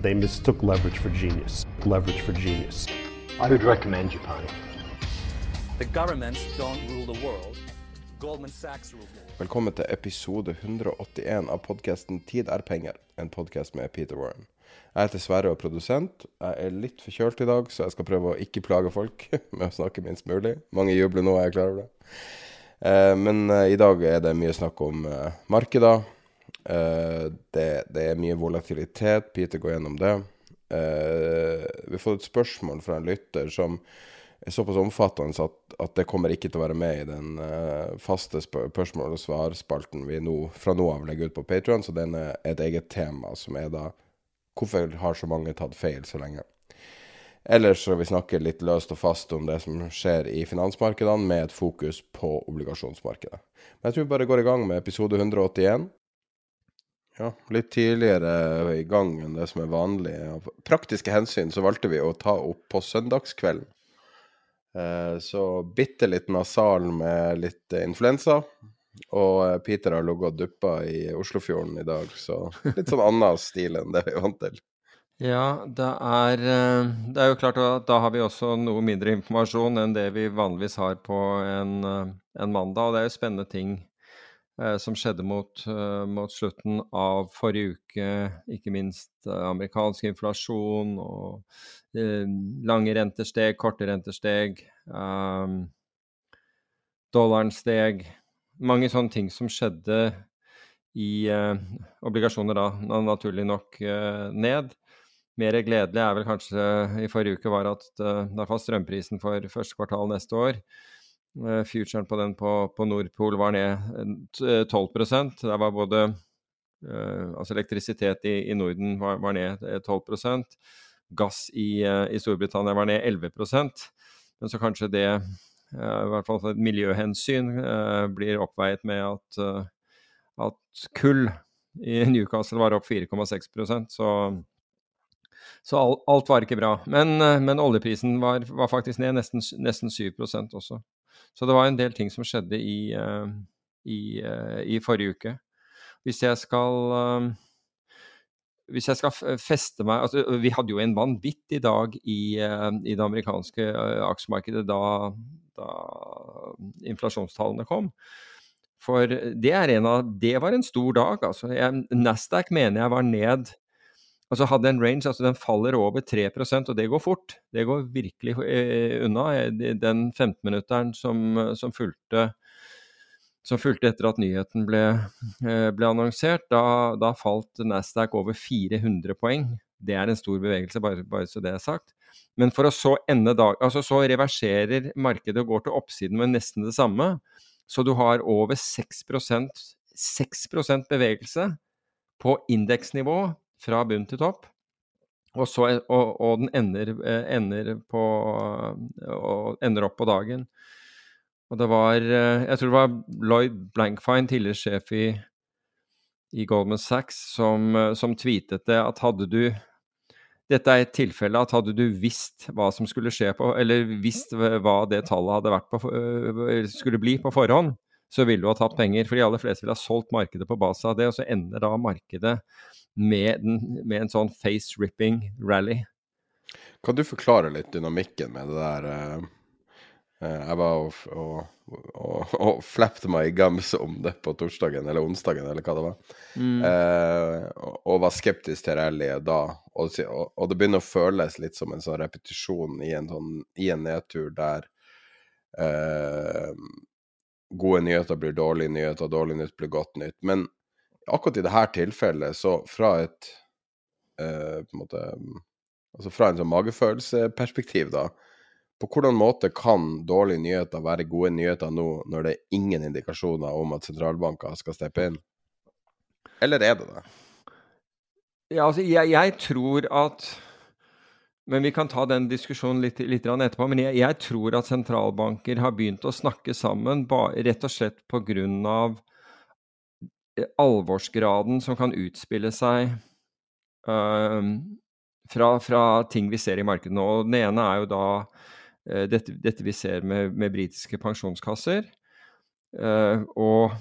They mistook leverage for genius. Leverage for genius. I would recommend Japan. The governments don't rule the world. Goldman Sachs rules the world. Velkommen til episode 181 av podkasten Tid er penger, en podkast med Peter Warren. Jeg heter Sverre og er produsent. Jeg er litt forkjølt i dag, så jeg skal prøve å ikke plage folk med å snakke minst mulig. Mange jubler nå, jeg er klar over det. Eh, men eh, i dag er det mye snakk om eh, markeder. Eh, det, det er mye volatilitet. Peter går gjennom det. Uh, vi fått et spørsmål fra en lytter som er såpass omfattende at, at det kommer ikke til å være med i den uh, faste spør spørsmål- og svarspalten vi nå, fra nå av legger ut på Patrion, så den er et eget tema, som er da Hvorfor har så mange tatt feil så lenge? Ellers skal vi snakke litt løst og fast om det som skjer i finansmarkedene, med et fokus på obligasjonsmarkedet. Men jeg tror vi bare går i gang med episode 181. Ja, litt tidligere i gang enn det som er vanlig. Av praktiske hensyn så valgte vi å ta opp på søndagskvelden. Eh, Så bitte litt nasal med litt influensa. Og eh, Peter har ligget og duppa i Oslofjorden i dag, så litt sånn annen stil enn det vi er vant til. Ja, det er, eh, det er jo klart at da har vi også noe mindre informasjon enn det vi vanligvis har på en, en mandag. Og det er jo spennende ting som skjedde mot, eh, mot slutten av forrige uke. Ikke minst eh, amerikansk inflasjon og eh, lange rentesteg, korte rentesteg. Um, dollaren steg. Mange sånne ting som skjedde i eh, obligasjoner da, naturlig nok eh, ned. Mer gledelig er vel kanskje i forrige uke var at eh, i hvert fall strømprisen for første kvartal neste år eh, Futuren på den på, på Nordpol var ned eh, 12% Der var både eh, Altså elektrisitet i, i Norden var, var ned eh, 12% Gass i, eh, i Storbritannia var ned 11% Men så kanskje det, eh, i hvert fall et miljøhensyn, eh, blir oppveiet med at, eh, at kull i Newcastle var opp 4,6% så så all, alt var ikke bra. Men, eh, men oljeprisen var, var faktisk ned nesten, nesten 7 også. Så det var en del ting som skjedde i, eh, i, eh, i forrige uke. Hvis jeg skal eh, hvis jeg skal feste meg altså, Vi hadde jo en vanvittig dag i, i det amerikanske aksjemarkedet da, da inflasjonstallene kom. For det, en av, det var en stor dag. altså. Jeg, Nasdaq mener jeg var ned Altså hadde en range, altså den faller over 3% og det går fort. Det går virkelig eh, unna. Eh, Den 15-minutteren som, som, fulgte, som fulgte etter at nyheten ble, eh, ble annonsert, da, da falt Nasdaq over 400 poeng. Det er en stor bevegelse, bare, bare så det er sagt. Men for å så ende dag, altså så reverserer markedet og går til oppsiden med nesten det samme. Så du har over 6% 6% bevegelse på indeksnivå fra bunn til topp. Og, så, og, og den ender, eh, ender, på, ender opp på dagen. Og det var eh, Jeg tror det var Lloyd Blankfine, tidligere sjef i, i Goldman Sachs, som, eh, som tweetet det at hadde du dette er et tilfelle at hadde du visst hva som skulle skje på, eller visst hva det tallet hadde vært på, skulle bli på forhånd, så vil du ha tatt penger. For de aller fleste vil ha solgt markedet på base av det, og så ender da markedet med, den, med en sånn face-ripping rally. Kan du forklare litt dynamikken med det der eh, Eh, jeg var og, og, og, og flappte meg i gams om det på torsdagen eller onsdagen, eller hva det var. Mm. Eh, og, var skeptisk til rallyet da. Og, og, det begynner å føles litt som en sånn repetisjon i en, sånn, i en nedtur der eh, gode nyheter blir dårlige nyheter, dårlig nytt blir godt nytt. Men akkurat i dette tilfellet, så fra et eh, på en måte Altså fra en sånn magefølelseperspektiv, da på hvordan måte kan dårlige nyheter være gode nyheter nå, når det er ingen indikasjoner om at sentralbanker skal steppe inn? Eller er det det? Ja, altså, jeg, jeg tror at men Vi kan ta den diskusjonen litt, litt etterpå. Men jeg, jeg, tror at sentralbanker har begynt å snakke sammen ba, rett og slett pga. alvorsgraden som kan utspille seg uh, fra, fra, ting vi ser i markedet nå. Den ene er jo da Eh, dette, dette, vi ser med, med britiske pensjonskasser. Uh, og,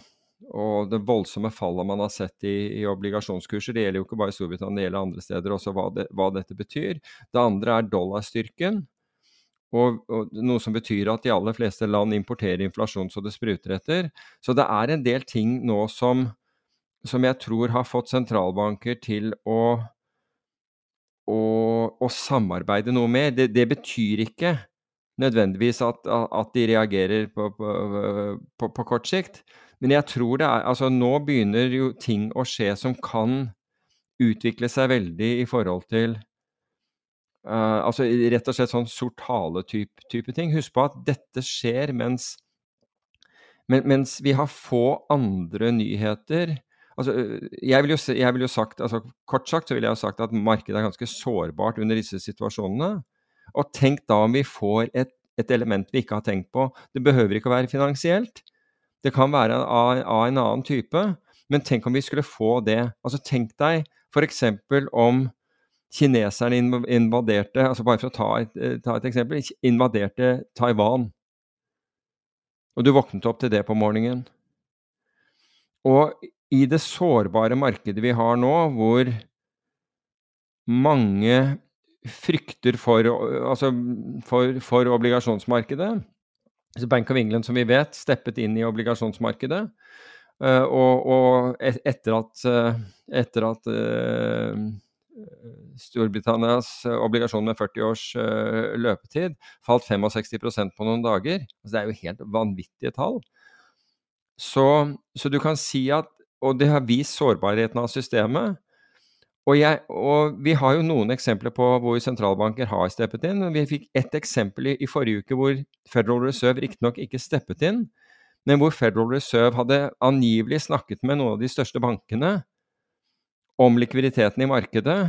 og, det voldsomme fallet man har sett i, i, obligasjonskurser. Det gjelder jo ikke bare i Storbritannia, det gjelder andre steder også, hva, det, hva dette betyr. Det andre er dollarstyrken. Og, og, noe som betyr at de aller fleste land importerer inflasjon så det spruter etter. Så det er en del ting nå som, som jeg tror har fått sentralbanker til å, å, å samarbeide noe mer. Det, det betyr ikke nødvendigvis at, at de reagerer på, på, på, på, kort sikt. Men jeg tror det er Altså, nå begynner jo ting å skje som kan utvikle seg veldig i forhold til uh, Altså rett og slett sånn sort hale-type ting. Husk på at dette skjer mens, men, mens vi har få andre nyheter. Altså, jeg vil, jo, jeg vil jo sagt, altså Kort sagt så vil jeg ha sagt at markedet er ganske sårbart under disse situasjonene. Og tenk da om vi får et, et, element vi ikke har tenkt på. Det behøver ikke å være finansielt. Det kan være av, av en annen type. Men tenk om vi skulle få det. Altså Tenk deg f.eks. om kineserne invaderte altså Bare for å ta et, eh, ta et eksempel. Invaderte Taiwan. Og du våknet opp til det på morgenen. Og i det sårbare markedet vi har nå, hvor mange frykter for, altså for, for obligasjonsmarkedet. Bank of England, som vi vet, steppet inn i obligasjonsmarkedet. Uh, og, og, etter at, uh, etter at uh, Storbritannias obligasjon med 40 års løpetid falt 65% på noen dager. Altså, det er jo helt vanvittige tall. Så, så, du kan si at Og det har vist sårbarheten av systemet. Og, jeg, og, vi har jo noen eksempler på hvor sentralbanker har steppet inn. Vi fikk ett eksempel i, i, forrige uke hvor Federal Reserve riktignok ikke steppet inn, men hvor Federal Reserve hadde angivelig snakket med noen av de største bankene om likviditeten i markedet,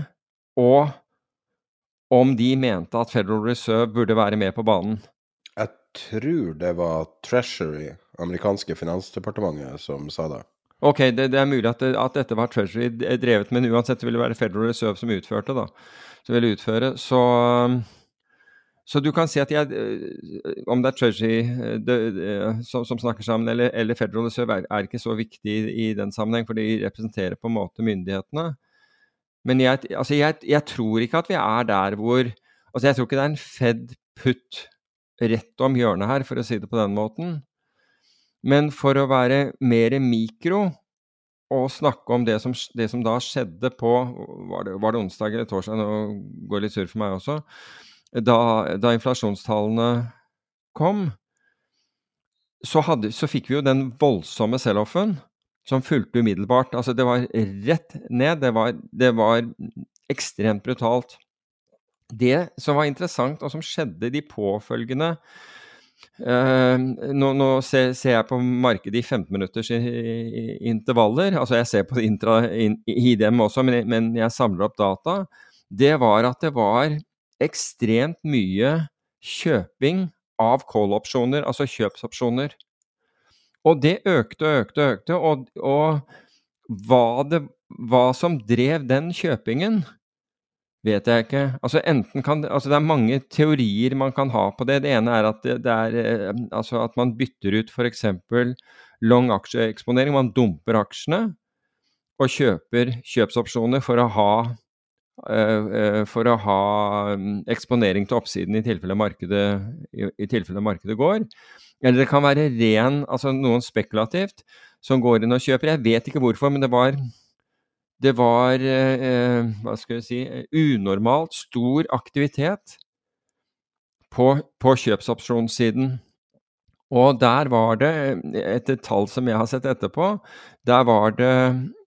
og om de mente at Federal Reserve burde være med på banen. Jeg tror det var Treasury, amerikanske finansdepartementet, som sa det. Ok, det, det, er mulig at, det, at, dette var Treasury drevet, men uansett ville det være Federal Reserve som utførte, da. Som ville utføre. Så, så du kan si at jeg eh, Om det er Treasury eh, det, som, som, snakker sammen, eller, eller Federal Reserve, er, er, ikke så viktig i, i den sammenheng, for de representerer på en måte myndighetene. Men jeg, altså jeg, jeg, tror ikke at vi er der hvor Altså, jeg tror ikke det er en Fed putt rett om hjørnet her, for å si det på den måten. Men for å være mer mikro og snakke om det som, det som da skjedde på var det, var det, onsdag eller torsdag? Nå går det litt surr for meg også. Da, da inflasjonstallene kom, så, hadde, så, fikk vi jo den voldsomme sell-offen som fulgte umiddelbart. Altså, det var rett ned. Det var, det var ekstremt brutalt. Det som var interessant, og som skjedde de påfølgende nå, nå ser, ser, jeg på markedet i 15 minutters intervaller. Altså jeg ser på intra, in, også, men, men, jeg samler opp data. Det var at det var ekstremt mye kjøping av call-opsjoner, altså kjøpsopsjoner. Og det økte og økte og økte. Og, og hva, det, hva som drev den kjøpingen, vet jeg ikke. Altså, kan, altså, det er mange teorier man kan ha på det. Det ene er at, det, det er, eh, altså at man bytter ut f.eks. long aksjeeksponering. Man dumper aksjene og kjøper kjøpsopsjoner for å ha for å ha mm, eksponering til oppsiden i tilfelle markedet, i tilfelle markedet går. Eller det kan være ren, altså noen spekulativt, som går inn og kjøper. Jeg vet ikke hvorfor, men det var det var eh, hva skal jeg si, unormalt stor aktivitet på, på kjøpsopsjonssiden. Og der var det, etter tall som jeg har sett etterpå, der var det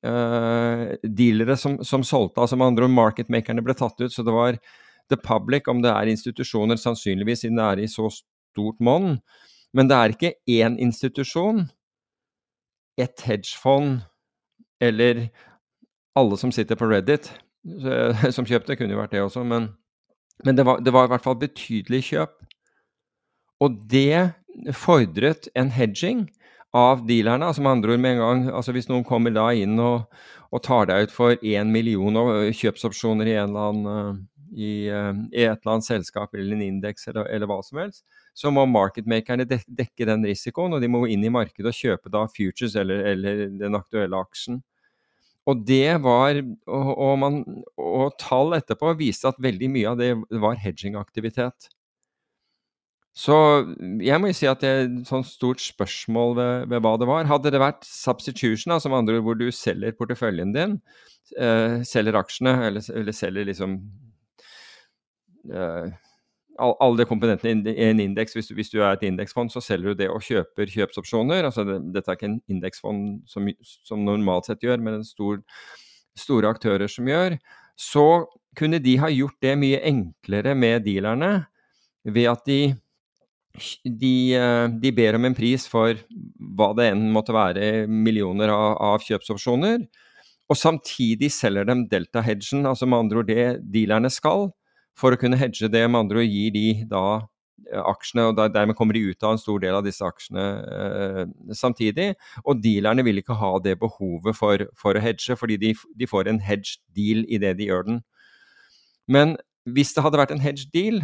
eh, dealere som, som, solgte, altså med andre ord marketmakerne ble tatt ut. Så det var the public, om det er institusjoner, sannsynligvis siden det er i så stort monn. Men det er ikke én institusjon, ett hedgefond eller alle som sitter på Reddit som kjøpte, kunne jo vært det også, men, men det, var, det, var, i hvert fall betydelig kjøp. Og det fordret en hedging av dealerne. altså med andre ord med en gang, altså Hvis noen kommer da inn og, og tar deg ut for én million kjøpsopsjoner i, annen, i, i, et eller annet selskap eller en indeks eller, eller, hva som helst, så må marketmakerne dekke den risikoen, og de må inn i markedet og kjøpe da futures eller, eller den aktuelle aksjen. Og det var og, og, man, og, tall etterpå viste at veldig mye av det var hedging-aktivitet. Så jeg må jo si at det er et sånt stort spørsmål ved, ved, hva det var. Hadde det vært substitution, altså med andre ord hvor du selger porteføljen din, eh, selger aksjene, eller, eller selger liksom eh, alle de komponentene i en indeks. Hvis, hvis, du er et indeksfond, så selger du det og kjøper kjøpsopsjoner. Altså det, dette er ikke en indeksfond som, som, normalt sett gjør, men en stor, store aktører som gjør. Så kunne de ha gjort det mye enklere med dealerne ved at de, de, de ber om en pris for hva det enn måtte være, millioner av, av kjøpsopsjoner. Og samtidig selger dem delta-hedgen, altså med andre ord det dealerne skal for å kunne hedge det. Med andre ord gir de da eh, aksjene, og dermed kommer de ut av en stor del av disse aksjene eh, samtidig. Og dealerne vil ikke ha det behovet for, for å hedge, fordi de, de får en hedge deal i det de gjør den. Men hvis det hadde vært en hedge deal,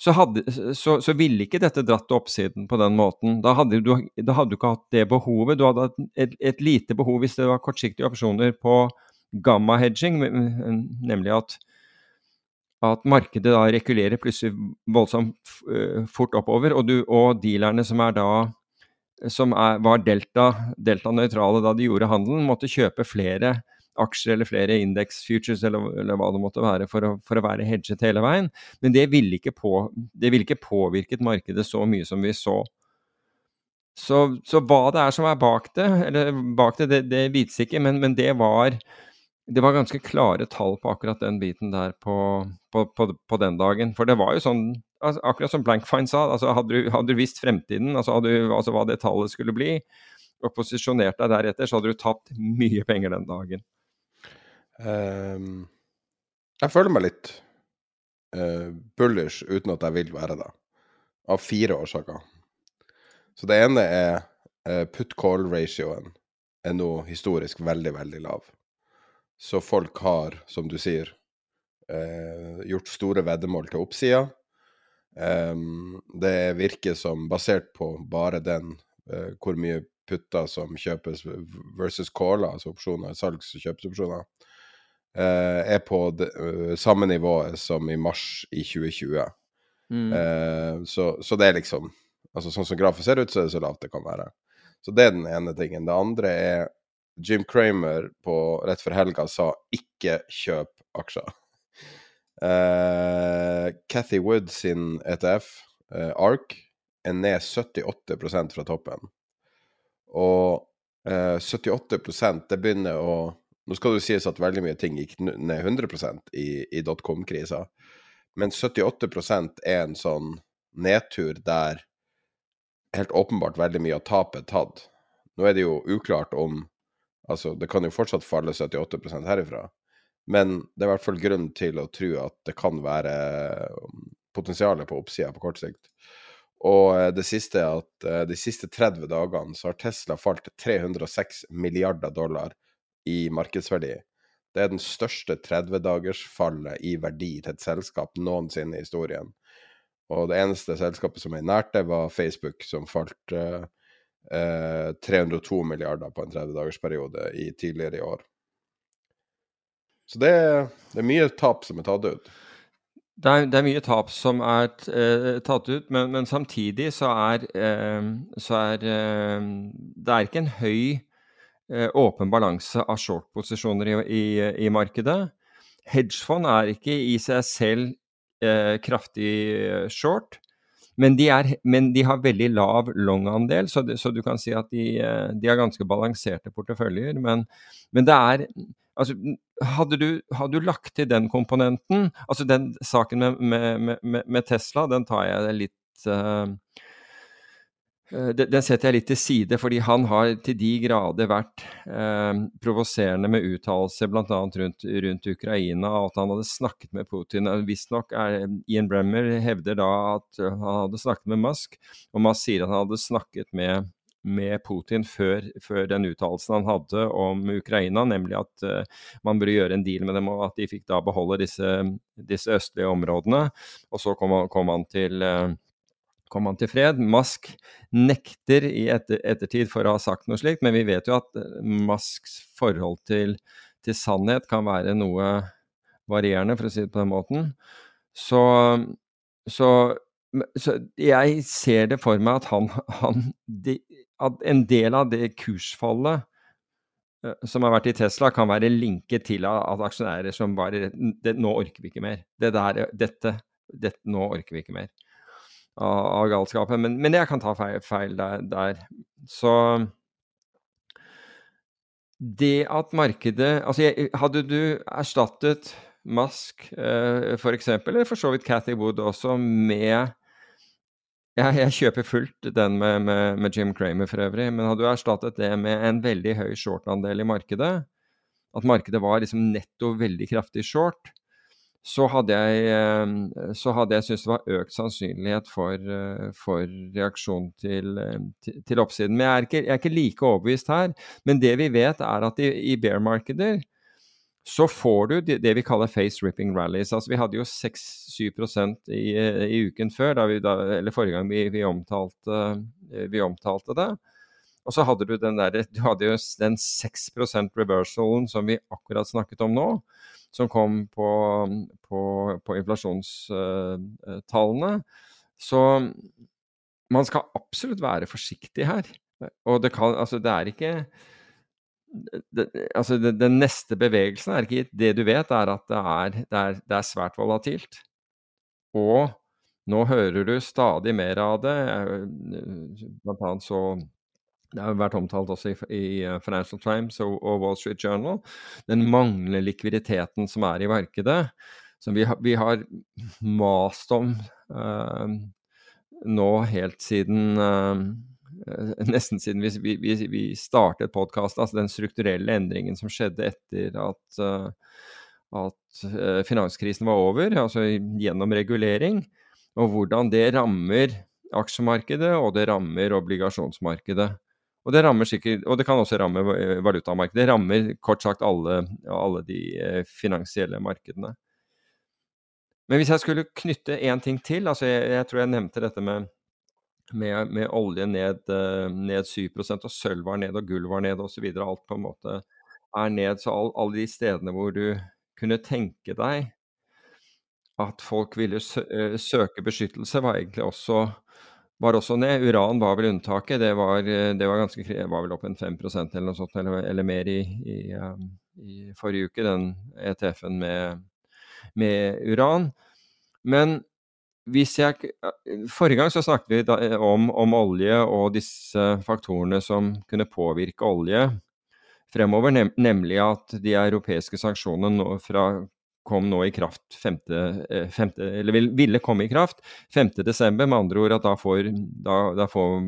så, hadde, så, så, ville ikke dette dratt til oppsiden på den måten. Da hadde, du, da hadde, du, ikke hatt det behovet. Du hadde hatt et, et lite behov hvis det var kortsiktige opsjoner på gamma-hedging, nemlig at at markedet da rekulerer plutselig voldsomt uh, fort oppover, og, du, og, dealerne som er da som er, var delta-nøytrale delta da de gjorde handelen, måtte kjøpe flere aksjer eller flere indeks-futures eller, eller, hva det måtte være for å, for å, være hedget hele veien. Men det ville, ikke på, det ville ikke påvirket markedet så mye som vi så. Så, så hva det er som er bak det, eller bak det, det, det vites ikke, men, men det var det var ganske klare tall på akkurat den biten der på, på, på, på den dagen. For det var jo sånn, altså, akkurat som Blankfine sa, altså hadde, du, hadde, du, visst fremtiden, altså, hadde du, altså hva det tallet skulle bli, og posisjonert deg deretter, så hadde du tapt mye penger den dagen. Um, jeg føler meg litt uh, bullish uten at jeg vil være det, av fire årsaker. Så det ene er uh, put call ratioen er nå historisk veldig, veldig lav. Så folk har, som du sier, eh, gjort store veddemål til oppsida. Um, det virker som, basert på bare den, eh, hvor mye putter som kjøpes versus caller, altså opsjoner, salgs- og kjøpsopsjoner, eh, er på det, uh, samme nivået som i mars i 2020. Mm. Så, så, det er liksom Altså sånn som grafen ser ut, så er det så lavt det kan være. Så det er den ene tingen. Det andre er Jim Cramer på, rett før helga sa 'ikke kjøp aksjer'. Uh, Wood sin ETF, uh, eh, ARK, er ned 78% fra toppen. Og uh, eh, 78% det begynner å Nå skal det sies at veldig mye ting gikk ned 100 i, i dotcom-krisa, men 78% er en sånn nedtur der helt åpenbart veldig mye av tapet er tatt. Nå er det jo uklart om Altså, det kan jo fortsatt falle 78% herifra, men det er i hvert fall grunn til å tro at det kan være um, potensialet på oppsida på kort sikt. Og eh, det siste er at eh, de siste 30 dagene så har Tesla falt 306 milliarder dollar i markedsverdi. Det er den største 30-dagersfallet i verdi til et selskap noensinne i historien. Og det eneste selskapet som er nært det, var Facebook, som falt uh, eh, 302 milliarder på en 30-dagersperiode tidligere i år. Så det, det er mye tap som er tatt ut. Det er, det er, mye tap som er eh, tatt ut, men, men, samtidig så er, eh, så er eh, Det er ikke en høy eh, åpen balanse av short-posisjoner i, i, i, markedet. Hedgefond er ikke i seg selv eh, kraftig short, men de, er, men de, har veldig lav long-andel, så, så, du kan si at de, eh, de har ganske balanserte porteføljer. Men, men det er Altså, hadde du, hadde du, lagt til den komponenten Altså den saken med, med, med, med Tesla, den tar jeg litt uh, den setter jeg litt til side, fordi han har til de grader vært eh, provoserende med uttalelser bl.a. Rundt, rundt Ukraina, og at han hadde snakket med Putin. Visstnok Ian Bremmer hevder da at han hadde snakket med Musk, og Musk sier at han hadde snakket med med Putin før, før den uttalelsen han hadde om Ukraina, nemlig at eh, man burde gjøre en deal med dem, og at de fikk da beholde disse, disse østlige områdene. Og så kom, kom han til uh, kom han til fred. Musk nekter i etter, ettertid for å ha sagt noe slikt, men vi vet jo at eh, Musks forhold til, til, sannhet kan være noe varierende, for å si det på den måten. Så, så, så jeg ser det for meg at han, han de, at en del av det kursfallet uh, som har vært i Tesla, kan være linket til at aksjonærer som bare Nå orker vi ikke mer. Det der, dette, dette, Nå orker vi ikke mer av, av galskapen. Men, men, jeg kan ta feil, feil der, der. Så det at markedet Altså, jeg, hadde du erstattet Musk eh, f.eks., eller for så vidt Cathy Wood også, med jeg, jeg kjøper fullt den med, med, med, Jim Cramer for øvrig, men hadde du erstattet det med en veldig høy short-andel i markedet, at markedet var liksom netto veldig kraftig short, så hadde jeg, eh, så jeg syntes det var økt sannsynlighet for, eh, for reaksjon til, eh, til, til, oppsiden. Men jeg er, ikke, jeg er, ikke, like overbevist her. Men det vi vet, er at i, i bear-markeder så får du det, det vi kaller face ripping rallies. Altså, vi hadde jo 6-7 i, i uken før, da vi, da, eller forrige gang vi, vi, omtalte, vi, omtalte, det. Og så hadde du den der, du hadde jo den 6% reversalen som vi akkurat snakket om nå, som kom på, på, på inflasjonstallene. Så man skal absolutt være forsiktig her. Og det, kan, altså det er ikke det, altså det, Den neste bevegelsen er ikke Det du vet, er at det er, det er, det er svært volatilt. Og nå hører du stadig mer av det. Blant annet så Det har vært omtalt også i, i eh, Financial Times og, og, Wall Street Journal. Den manglende likviditeten som er i markedet. Som vi, vi har mast om uh, nå helt siden Eh, nesten siden vi, vi, vi startet podkasten, altså den strukturelle endringen som skjedde etter at, uh, at uh, finanskrisen var over, altså gjennom regulering, og hvordan det rammer aksjemarkedet og det rammer obligasjonsmarkedet. Og det, sikkert, og det kan også ramme valutamarkedet. Det rammer kort sagt alle, alle de finansielle markedene. Men hvis jeg skulle knytte én ting til, altså jeg, jeg tror jeg nevnte dette med med, med olje ned, eh, ned 7 og sølv var ned og gull var ned osv. Alt på en måte er ned. Så all, alle de stedene hvor du kunne tenke deg at folk ville eh, søke beskyttelse, var egentlig også, var også ned. Uran var vel unntaket. Det var, eh, det var, ganske, var vel opp en 5 eller noe sånt, eller, eller mer i, i, i, forrige uke, den ETF-en med, med uran. Men hvis jeg, Forrige gang så snakket vi eh, om, om, olje og disse faktorene som kunne påvirke olje fremover, nem, nemlig at de europeiske sanksjonene fra, kom nå i kraft 5. 5. Eh, eller ville komme i kraft 5.12. Med andre ord at da, får, da, da får,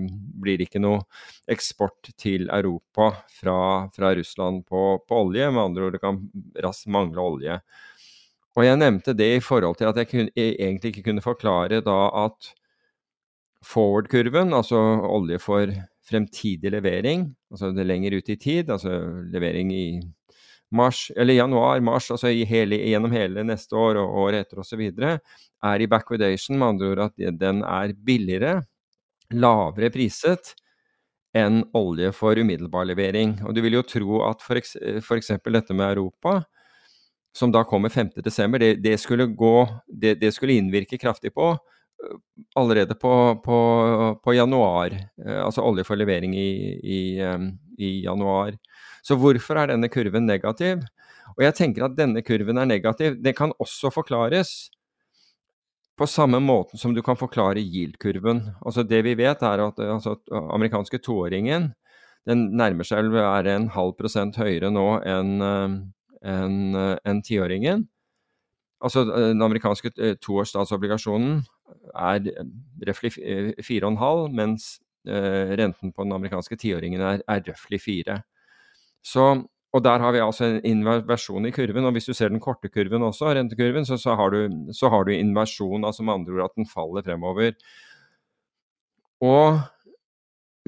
blir det ikke noe eksport til Europa fra, fra Russland på, på, olje. Med andre ord det kan raskt mangle olje. Og jeg nevnte det i forhold til at jeg kunne, egentlig ikke kunne forklare da at forward-kurven, altså olje for fremtidig levering, altså det lenger ut i tid, altså levering i mars, eller januar, mars, altså hele, gjennom hele neste år og året etter osv., er i backwardation, med andre ord at den er billigere, lavere priset, enn olje for umiddelbar levering. Og du vil jo tro at f.eks. dette med Europa som da kommer 5.12., det, det, skulle det, det, skulle innvirke kraftig på øh, allerede på, på, på januar. Øh, altså olje for levering i, i, i, januar. Så hvorfor er denne kurven negativ? Og jeg tenker at denne kurven er negativ. Det kan også forklares på samme måten som du kan forklare yield-kurven. Altså det vi vet, er at altså, amerikanske toåringen den nærmer seg å være en halv prosent høyere nå enn enn en tiåringen. Altså den amerikanske eh, toårs statsobligasjonen er røftlig 4,5, mens renten på den amerikanske tiåringen er, er røftlig 4. Så, og der har vi altså en inversjon i kurven. Og hvis du ser den korte kurven også, rentekurven, så, så, har, du, du inversjon, altså med andre ord at den faller fremover. Og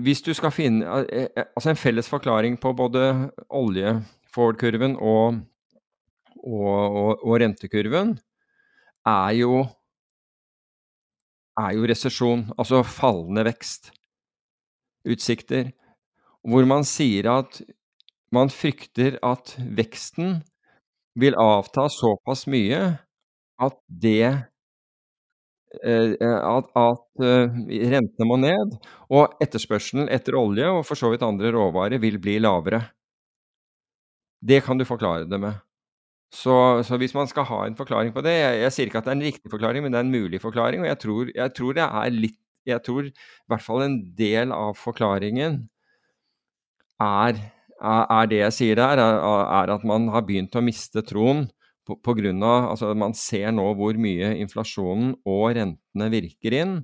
hvis du skal finne Altså en felles forklaring på både olje forward-kurven og, og, og, og, rentekurven er jo, er jo resesjon, altså fallende vekstutsikter, hvor man sier at man frykter at veksten vil avta såpass mye at det eh, at, at, eh, rentene må ned, og etterspørselen etter olje og for så vidt andre råvarer vil bli lavere. Det kan du forklare det med. Så, så, hvis man skal ha en forklaring på det jeg, jeg, sier ikke at det er en riktig forklaring, men det er en mulig forklaring. Og jeg tror, jeg tror det er litt Jeg tror i hvert fall en del av forklaringen er, er det jeg sier der, er, at man har begynt å miste troen på, på grunn av Altså man ser nå hvor mye inflasjonen og rentene virker inn.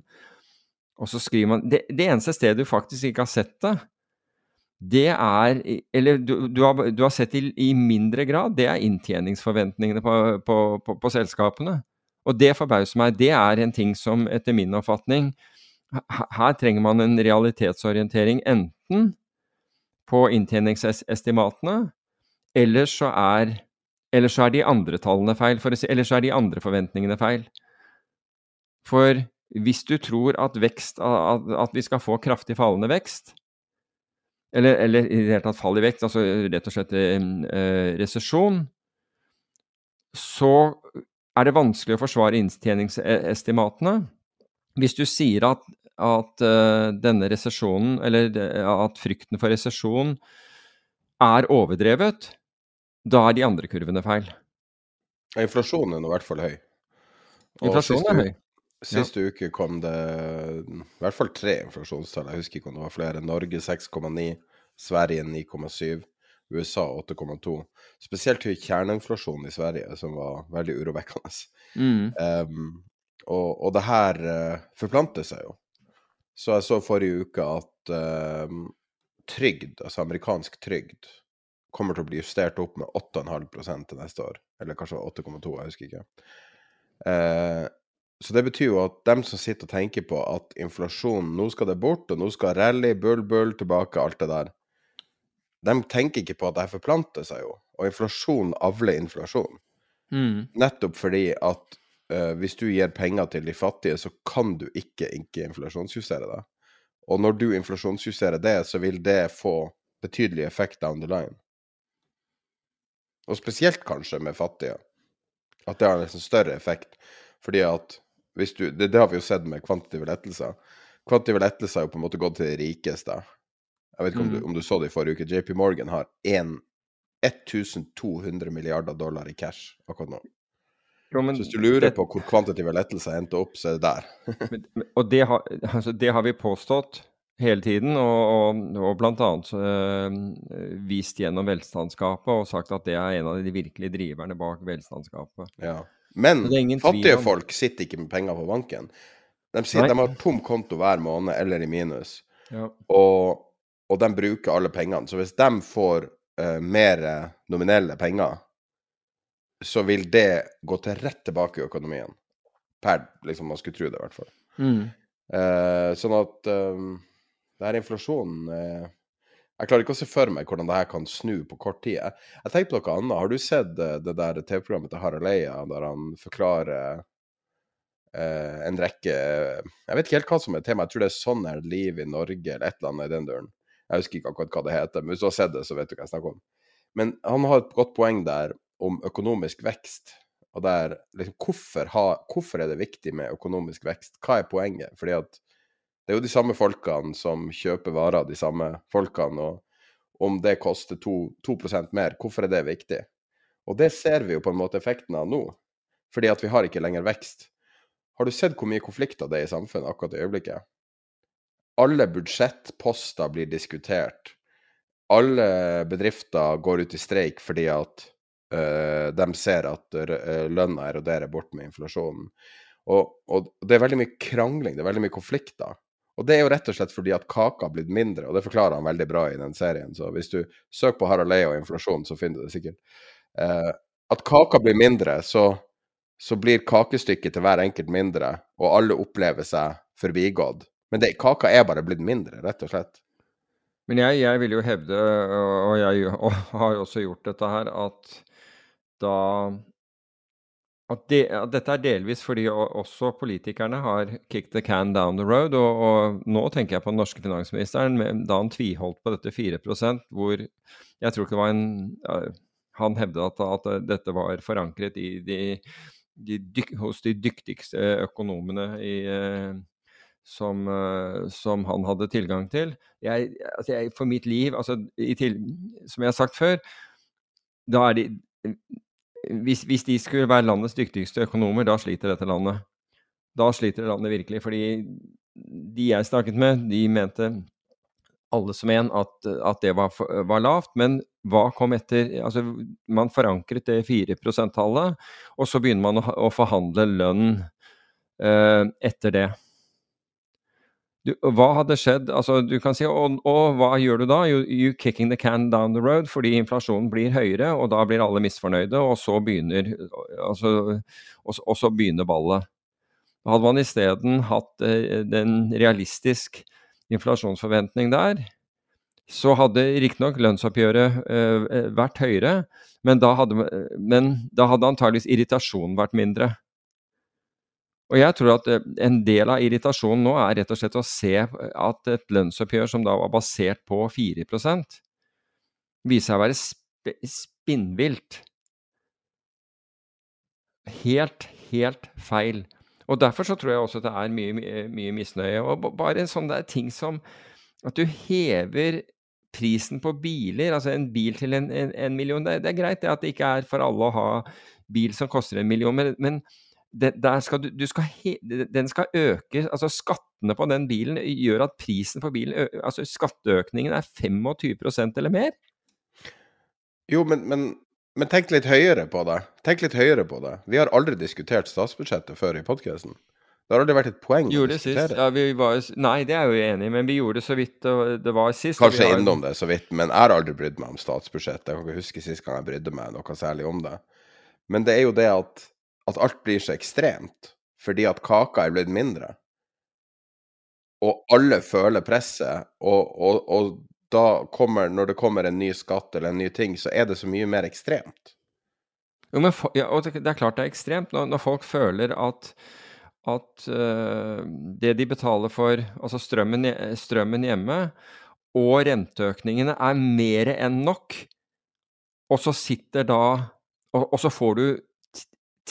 Og så skriver man Det, det eneste stedet du faktisk ikke har sett det, det er Eller du, du, har, du har, sett i, i, mindre grad, det er inntjeningsforventningene på, på, på, på, selskapene. Og det forbauser meg. Det er en ting som etter min oppfatning Her trenger man en realitetsorientering enten på inntjeningsestimatene, eller så er, eller så er de andre tallene feil, si, eller så er de andre forventningene feil. For hvis du tror at, vekst, at, vi skal få kraftig fallende vekst, eller, eller, i det hele tatt fall i vekst, altså rett og slett eh, resesjon, så er det vanskelig å forsvare inntjeningsestimatene. Hvis du sier at, at uh, denne resesjonen, eller at frykten for resesjon er overdrevet, da er de andre kurvene feil. Inflasjonen er nå i hvert fall høy. Og Inflasjonen er høy. Siste ja. uke kom det i hvert fall tre inflasjonstall. Jeg husker ikke om det var flere. Norge 6,9, Sverige 9,7, USA 8,2. Spesielt høy kjerneinflasjon i Sverige, som var veldig urovekkende. Mm. Um, og, og, det her uh, forplanter seg jo. Så jeg så forrige uke at uh, trygd, altså amerikansk trygd, kommer til å bli justert opp med 8,5 til neste år. Eller kanskje 8,2, jeg husker ikke. Uh, så det betyr jo at dem som sitter og tenker på at inflasjonen Nå skal det bort, og nå skal rally, bull, bull, tilbake, alt det der. De tenker ikke på at det forplanter seg jo. Og inflasjon avler inflasjon. Mm. Nettopp fordi at uh, hvis du gir penger til de fattige, så kan du ikke ikke inflasjonsjustere det. Og når du inflasjonsjusterer det, så vil det få betydelig effekt down the line. Og spesielt kanskje med fattige. At det har en liksom større effekt. Fordi at hvis du, det, det, har vi jo sett med kvantitative lettelser. Kvantitative lettelser har jo på en måte gått til de rikeste. Jeg vet ikke om, du, mm. om, du, så det i forrige uke. JP Morgan har 1, 1200 milliarder dollar i cash akkurat nå. Jo, så hvis du lurer det, på hvor kvantitative lettelser endte opp, så er det der. og det har, altså, det har, vi påstått hele tiden, og, og, og bl.a. Øh, vist gjennom velstandsgapet og sagt at det er en av de virkelige driverne bak velstandsgapet. Ja. Men fattige om... folk sitter ikke med penger på banken. De sier Nei. de har tom konto hver måned eller i minus, ja. og, og, de bruker alle pengene. Så hvis de får uh, mer nominelle penger, så vil det gå til rett tilbake i økonomien. Per liksom man skulle tro det, i hvert fall. Mm. Uh, sånn at um, det her inflasjonen uh, jeg klarer ikke å se for meg hvordan det her kan snu på kort tid. Jeg, jeg tenker på noe annet. Har du sett det, det der TV-programmet til Harald Eia, der han forklarer en rekke Jeg vet ikke helt hva som er temaet. Jeg tror det er 'Sånn er liv i Norge', eller et eller annet i den døren. Jeg husker ikke akkurat hva det heter, men hvis du har sett det, så vet du hva jeg snakker om. Men han har et godt poeng der, om økonomisk vekst. Og der, liksom, hvorfor, ha, hvorfor, er det viktig med økonomisk vekst? Hva er poenget? Fordi at det er jo de samme folkene som kjøper varer, de samme folkene. Og om det koster 2, 2 mer, hvorfor er det viktig? Og det ser vi jo på en måte effekten av nå. Fordi at vi har ikke lenger vekst. Har du sett hvor mye konflikter det er i samfunnet akkurat i øyeblikket? Alle budsjettposter blir diskutert. Alle bedrifter går ut i streik fordi at de ser at uh, lønna eroderer bort med inflasjonen. Og, og, det er veldig mye krangling, det er veldig mye konflikter. Og det er jo rett og slett fordi at kaka har blitt mindre, og det forklarer han veldig bra i den serien. Så hvis du søker på Harald Eia og inflasjon, så finner du det sikkert. Uh, at kaka blir mindre, så, så, blir kakestykket til hver enkelt mindre, og alle opplever seg forbigått. Men det, kaka er bare blitt mindre, rett og slett. Men jeg, jeg vil jo hevde, og jeg og har jo også gjort dette her, at da at, de, at, dette er delvis fordi også politikerne har kicked the can down the road. Og, og nå tenker jeg på den norske finansministeren da han tviholdt på dette 4% hvor jeg tror ikke det var en Han hevdet at, at dette var forankret i de, de hos de dyktigste økonomene i, eh, som, eh, som, han hadde tilgang til. Jeg, altså jeg, for mitt liv, altså, til, som jeg har sagt før, da er de hvis, hvis, de skulle være landets dyktigste økonomer, da sliter dette landet. Da sliter landet virkelig. Fordi de jeg snakket med, de mente alle som en at, at det var, var, lavt. Men hva kom etter? Altså, man forankret det 4 %-tallet, og så begynner man å, å forhandle lønn eh, etter det. Du, hva hadde skjedd? Altså, du kan si, og, og, hva gjør du da? You, you kicking the can down the road, fordi inflasjonen blir høyere, og da blir alle misfornøyde, og så begynner, altså, og, og så begynner ballet. Hadde man isteden hatt eh, en realistisk inflasjonsforventning der, så hadde riktignok lønnsoppgjøret eh, vært høyere, men da hadde, men da hadde antageligvis irritasjonen vært mindre. Og jeg tror at eh, en del av irritasjonen nå er rett og slett å se at et lønnsoppgjør som da var basert på 4 viser seg å være sp spinnvilt. Helt, helt feil. Og Derfor så tror jeg også at det er mye, mye, misnøye. Og bare en sånn der ting som at du hever prisen på biler, altså en bil til en, en, en million det, det, er greit det at det ikke er for alle å ha bil som koster en million, men, men det, skal du, du skal den skal øke altså Skattene på den bilen gjør at prisen på bilen altså Skatteøkningen er 25% eller mer. Jo, men, men, men, tenk litt høyere på det. Tenk litt høyere på det. Vi har aldri diskutert statsbudsjettet før i podkasten. Det har aldri vært et poeng gjorde å diskutere. Ja, var, nei, det er jeg jo enig i, men vi gjorde det så vidt det var sist. Kanskje har... innom det så vidt, men jeg har aldri brydd meg om statsbudsjettet. Jeg kan ikke huske sist gang jeg brydde meg noe særlig om det. Men det er jo det at at alt blir så ekstremt fordi at kaka er blitt mindre. Og alle føler presset, og, og, og da kommer, når det kommer en ny skatt eller en ny ting, så er det så mye mer ekstremt. Jo, men ja, og det er klart det er ekstremt når, når folk føler at, at uh, det de betaler for, altså strømmen, strømmen hjemme, og renteøkningene er mer enn nok, og så sitter da og, og så får du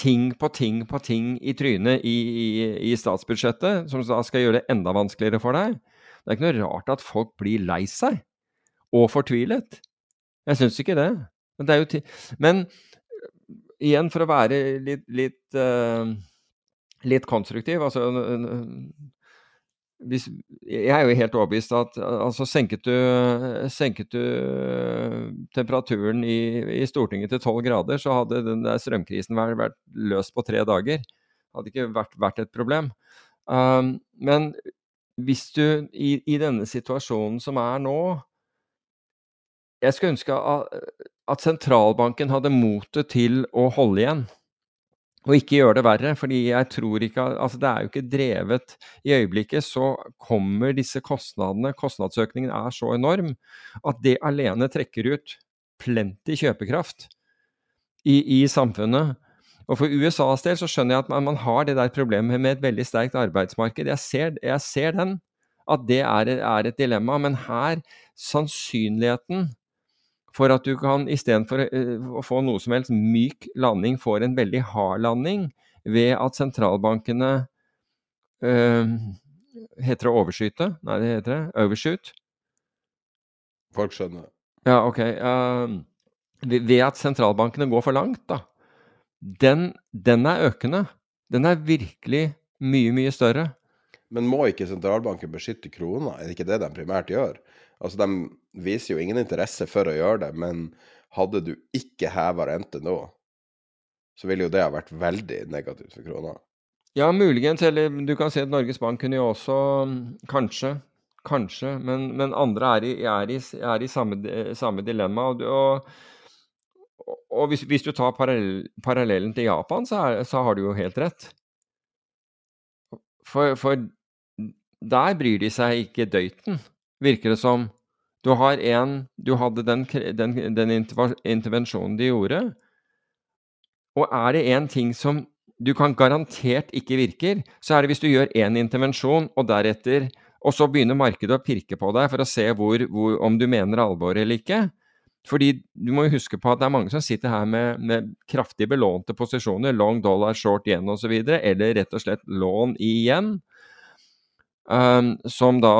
ting på ting på ting i trynet i, i, i, statsbudsjettet, som da skal gjøre det enda vanskeligere for deg. Det er ikke noe rart at folk blir lei seg og fortvilet. Jeg syns ikke det. Men, det jo Men igjen, for å være litt, litt, uh, litt konstruktiv altså, jeg er jo helt overbevist at altså senket du, senket du temperaturen i, i, Stortinget til 12 grader, så hadde den der strømkrisen vært, vært løst på tre dager. Det hadde ikke vært, vært et problem. Um, men hvis du i, i, denne situasjonen som er nå Jeg skulle ønske at, at sentralbanken hadde motet til å holde igjen og ikke gjøre det verre. fordi jeg tror ikke altså Det er jo ikke drevet I øyeblikket så kommer disse kostnadene Kostnadsøkningen er så enorm at det alene trekker ut plenty kjøpekraft i, i samfunnet. Og For USAs del så skjønner jeg at man, man, har det der problemet med et veldig sterkt arbeidsmarked. Jeg ser, jeg ser den, at det er, er, et dilemma. Men her, sannsynligheten for at du kan istedenfor uh, å få noe som helst myk landing, får en veldig hard landing ved at sentralbankene øh, Heter det overskyte? Nei, det heter det overshoot. Folk skjønner. Ja, ok. Uh, ved at sentralbankene går for langt, da. Den, den er økende. Den er virkelig mye, mye større. Men må ikke sentralbanken beskytte krona? Er det ikke det de primært gjør? Altså, De viser jo ingen interesse for å gjøre det, men hadde du ikke heva rente nå, så ville jo det ha vært veldig negativt for krona. Ja, muligens. Eller du kan si at Norges Bank kunne jo også Kanskje. Kanskje. Men, men andre er i, er i, er i samme, samme, dilemma. Og, og, og hvis, hvis, du tar parallell, parallellen til Japan, så, er, så, har du jo helt rett. For, for der bryr de seg ikke døyten, virker det som. Du har en Du hadde den, den, den intervensjonen de gjorde. Og er det én ting som du kan garantert ikke virker, så er det hvis du gjør én intervensjon, og deretter Og så begynner markedet å pirke på deg for å se hvor, hvor, om du mener alvor eller ikke. Fordi du må jo huske på at det er mange som sitter her med, med kraftig belånte posisjoner, long dollar, short yen osv., eller rett og slett lån igjen, um, som da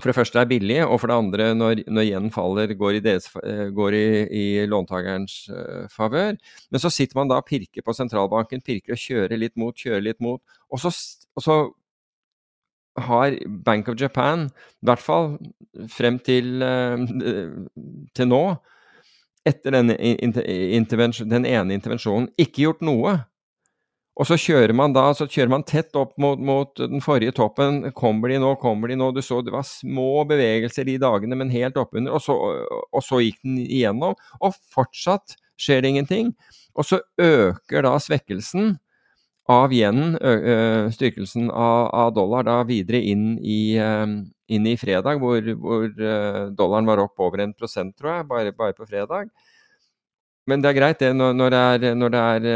for det første er billig, og for det andre, når, når yen faller, går i, deres, eh, går i, i låntakerens uh, favør. Men så sitter man da og pirker på sentralbanken, pirker og kjører litt mot, kjører litt mot. Og så, og så har Bank of Japan, i hvert fall frem til, uh, til nå, etter denne den ene intervensjonen, ikke gjort noe og så kjører man da så kjører man tett opp mot, mot, den forrige toppen. Kommer de nå, kommer de nå? Du så det var små bevegelser de dagene, men helt oppunder. Og, så, og så gikk den igjennom. Og fortsatt skjer det ingenting. Og så øker da svekkelsen av yenen, styrkelsen av, av, dollar, da videre inn i, inn i fredag, hvor, hvor, dollaren var opp over en prosent, tror jeg, bare, bare, på fredag. Men det er greit, det, når, når det er, når det er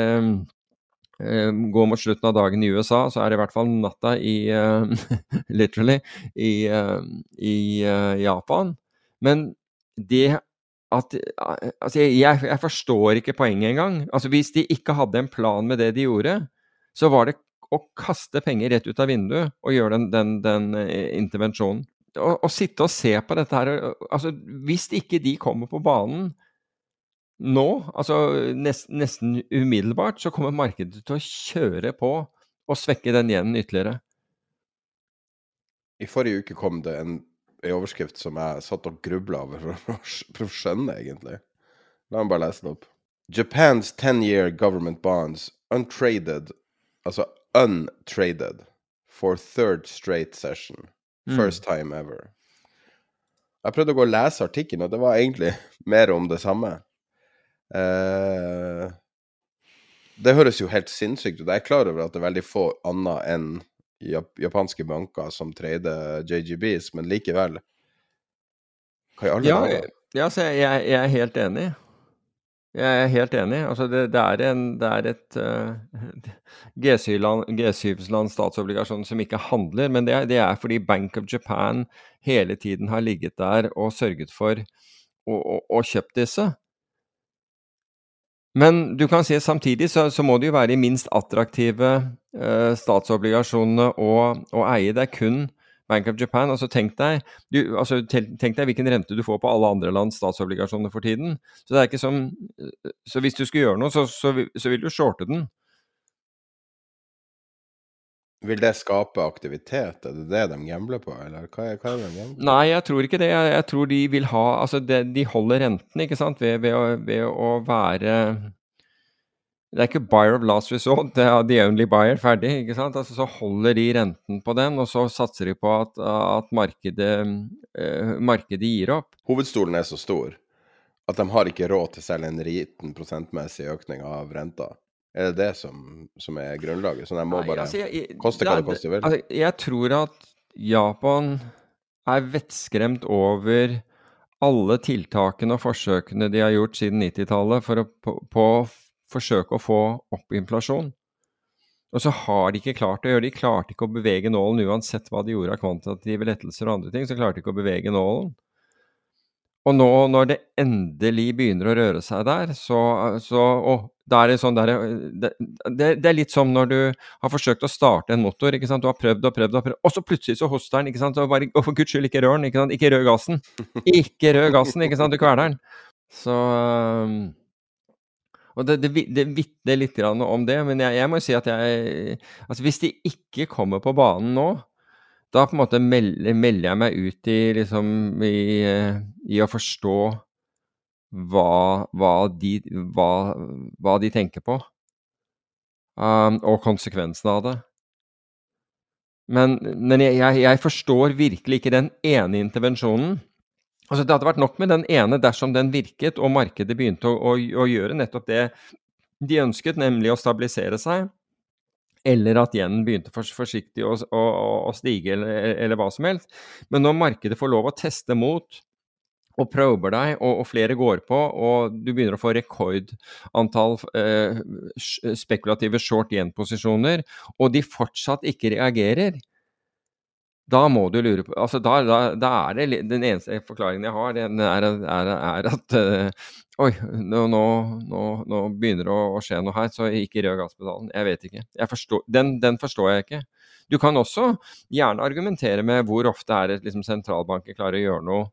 Eh, gå mot slutten av dagen i USA, så er det i hvert fall natta i uh, Literally i, uh, i uh, Japan. Men det at Altså, jeg, jeg forstår ikke poenget engang. Altså, hvis de ikke hadde en plan med det de gjorde, så var det å kaste penger rett ut av vinduet og gjøre den, den, den intervensjonen. Å sitte og se på dette her altså, Hvis ikke de kommer på banen nå, altså nesten, nesten umiddelbart, så kommer markedet til å kjøre på og svekke den igjen ytterligere. I forrige uke kom det en, en overskrift som jeg satt og grubla over for, å skjønne, egentlig. La meg bare lese den opp. Japan's 10-year government bonds untraded, altså untraded, for third straight session. Mm. First time ever. Jeg prøvde å gå og lese artikkelen, og det var egentlig mer om det samme. Eh, det høres jo helt sinnssykt ut. Jeg er klar over at det er veldig få annet enn japanske banker som trader JGBs, men likevel Hva i alle ja, dager? Ja, altså, jeg, jeg, er helt enig. Jeg er helt enig. Altså, det, det, er, en, det er, et uh, G7-land statsobligasjon som ikke handler, men det, det, er fordi Bank of Japan hele tiden har ligget der og sørget for å, å, å kjøpe disse. Men du kan si samtidig så, så må det jo være de minst attraktive eh, statsobligasjonene å, å, eie. Det er kun Bank of Japan. Altså tenk deg, du, altså tenk deg hvilken rente du får på alle andre lands statsobligasjoner for tiden. Så, som, så hvis du skulle gjøre noe, så, så, så vil du shorte den. Vil det skape aktivitet? Er det det de gambler på, eller hva er, hva er det de gambler på? Nei, jeg tror ikke det. Jeg, jeg tror de vil ha Altså, det, de holder renten, ikke sant, ved, ved, å, ved, å, være Det er ikke buyer of last resort, det er the only buyer, ferdig, ikke sant. Altså, så holder de renten på den, og så satser de på at, at markedet, uh, markedet gir opp. Hovedstolen er så stor at de har ikke råd til selv en liten prosentmessig økning av renta. Er det det som, som er grunnlaget? Så jeg må bare altså, jeg, koste hva det, koster vil? Altså, jeg tror at Japan er vettskremt over alle tiltakene og forsøkene de har gjort siden 90-tallet for å på, på forsøke å få opp inflasjon. Og så har de ikke klart å gjøre det. De klarte ikke å bevege nålen uansett hva de gjorde av kvantitative lettelser og andre ting. Så klarte de ikke å bevege nålen. og nå når det endelig begynner å røre seg der, så, så og det sånn der, det, det, er litt som når du har forsøkt å starte en motor. Du har prøvd og prøvd, og prøvd, og så plutselig så hoster den. ikke sant? Og, bare, for guds skyld, ikke rør den. ikke? Ikke rør gassen. Ikke rør gassen, ikke sant? Du kveler den. Så um, og Det, det, vitner litt om det, men jeg, jeg må si at jeg altså Hvis de ikke kommer på banen nå, da på en måte melder, melder jeg meg ut i, liksom, i, i å forstå hva, hva, de, hva, hva, de, tenker på, um, og konsekvensene av det. Men, men jeg, jeg, forstår virkelig ikke den ene intervensjonen. Altså, det hadde vært nok med den ene dersom den virket, og markedet begynte å, å, å gjøre nettopp det de ønsket, nemlig å stabilisere seg. Eller at yenen begynte for, forsiktig å, å, å stige, eller, eller, hva som helst. Men når markedet får lov å teste mot, og prober deg, og, og, flere går på, og du begynner å få rekordantall eh, spekulative short yen-posisjoner, og de fortsatt ikke reagerer, da må du lure på altså da, da, da, er det Den eneste forklaringen jeg har, den er, er, er at eh, Oi, nå, nå, nå, begynner det å, skje noe her, så ikke rød gasspedalen. Jeg vet ikke. Jeg forstår, den, den, forstår jeg ikke. Du kan også gjerne argumentere med hvor ofte er det liksom, sentralbanken klarer å gjøre noe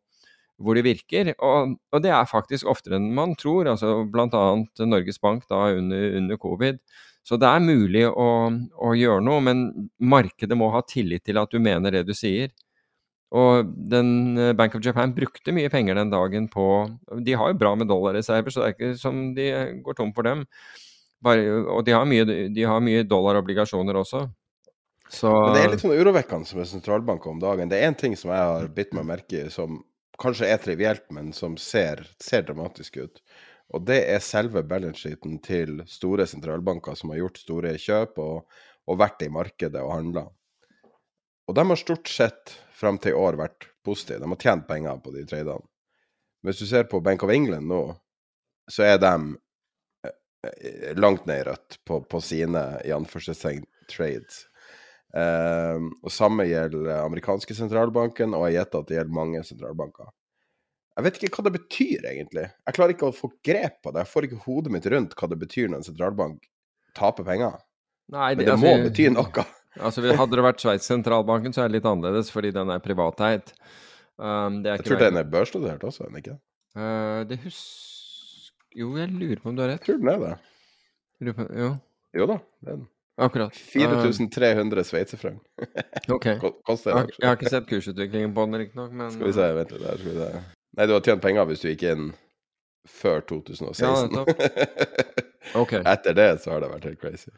hvor det virker. Og, og, det er faktisk oftere enn man tror. altså Bl.a. Norges Bank da under, under covid så det er mulig å, å, gjøre noe, men markedet må ha tillit til at du mener det du sier. Og den eh, Bank of Japan brukte mye penger den dagen på De har jo bra med dollarreserver, så det er ikke som de går tom for dem. Bare, og de har mye, de har mye dollarobligasjoner også. Så... Det er litt sånn urovekkende med sentralbanker om dagen. Det er én ting som jeg har bitt meg merke i, som kanskje er trivielt, men som ser, ser dramatisk ut. Og det er selve balance-sheeten til store sentralbanker som har gjort store kjøp og, og vært i markedet og handla. Og de har stort sett fram til i år vært positive. De har tjent penger på de tradene. Hvis du ser på Bank of England nå, så er de eh, langt ned i rødt på, på sine i anførselstegn trades. Um, og Samme gjelder amerikanske sentralbanken, og jeg gjetter at det gjelder mange sentralbanker. Jeg vet ikke hva det betyr, egentlig. Jeg klarer ikke å få grep på det. Jeg får ikke hodet mitt rundt hva det betyr når en sentralbank taper penger. Nei, det, Men det altså, må bety noe. Altså, Hadde det vært Sveits sentralbanken, så er det litt annerledes, fordi den er privateid. Um, jeg tror den er børsstudert også, er den ikke? Uh, det husker Jo, jeg lurer på om du har rett. Jeg tror den er det. Jo. jo da, det er den. Akkurat. 4300 sveitserfranc. okay. Koster det. Jeg har ikke sett kursutviklingen på den, riktignok, men Skal vi se, vent litt. Der skal vi se. Nei, du har tjent penger hvis du gikk inn før 2016. Ja, okay. Etter det så har det vært helt crazy.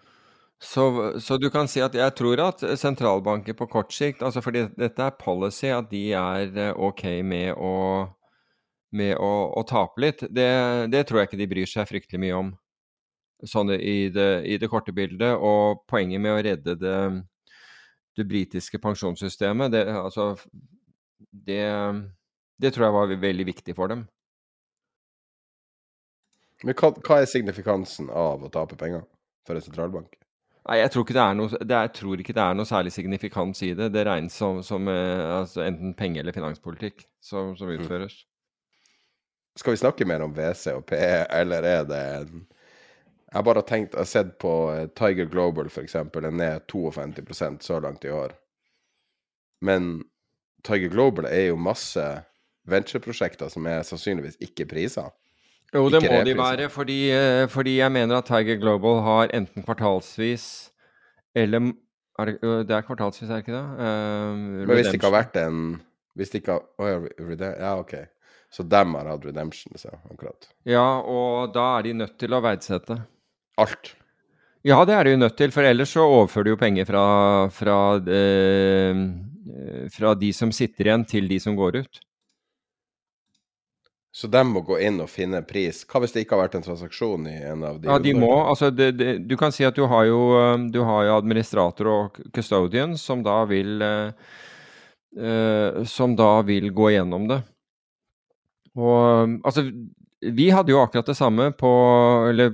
Så, så, du kan si at jeg tror at sentralbanker på kort sikt, altså fordi dette er policy, at de er eh, OK med å, med å, å tape litt, det, det, tror jeg ikke de bryr seg fryktelig mye om sånn i det, i det korte bildet. Og poenget med å redde det, det britiske pensjonssystemet, det, altså det det tror jeg var veldig viktig for dem. Men hva, hva er signifikansen av å tape penger for en sentralbank? Nei, jeg tror, noe, er, jeg tror, ikke det er noe særlig signifikans i det. Det regnes som, som eh, altså enten penge- eller finanspolitikk som, som mm. utføres. Mm. Skal vi snakke mer om WC og PE, eller er det en Jeg har bare tenkt, jeg har sett på eh, Tiger Global f.eks., den er 52% så langt i år. Men Tiger Global er jo masse ventureprosjekter som er sannsynligvis ikke priser. Jo, det må de være, fordi, eh, fordi, jeg mener at Tiger Global har enten kvartalsvis eller er det, det, er kvartalsvis, er det ikke det? Uh, Men hvis det ikke har vært en hvis det ikke har, oh, ja, OK. Så dem har hatt redemption, så, akkurat. Ja, og da er de nødt til å verdsette. Alt. Ja, det er du jo nødt til, for ellers så overfører du jo penger fra, fra, de, fra de som sitter igjen, til de som går ut. Så de må gå inn og finne pris. Hva hvis det ikke har vært en transaksjon i en av de? Ja, de må. Altså, det, det, du kan si at du har, jo, um, du har jo administrator og custodian som da vil uh, Som da vil gå gjennom det. Og altså Vi hadde jo akkurat det samme på Eller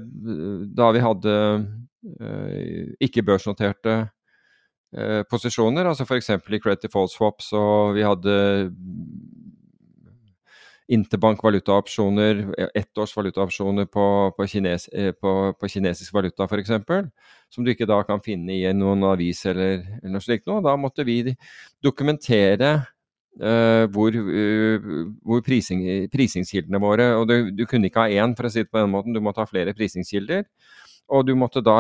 da vi hadde uh, ikke-børsnoterte posisjoner, altså f.eks. i Credit Default Swaps, og vi hadde interbank valutaopsjoner, ettårs valutaopsjoner på, på, kines, på, på kinesisk valuta f.eks., som du ikke da kan finne i noen avis eller, eller noe slikt noe. Da måtte vi dokumentere hvor, uh, hvor prising, prisingskildene våre Og du, du, kunne ikke ha én, for å si det på den måten, du måtte ha flere prisingskilder. Og du måtte da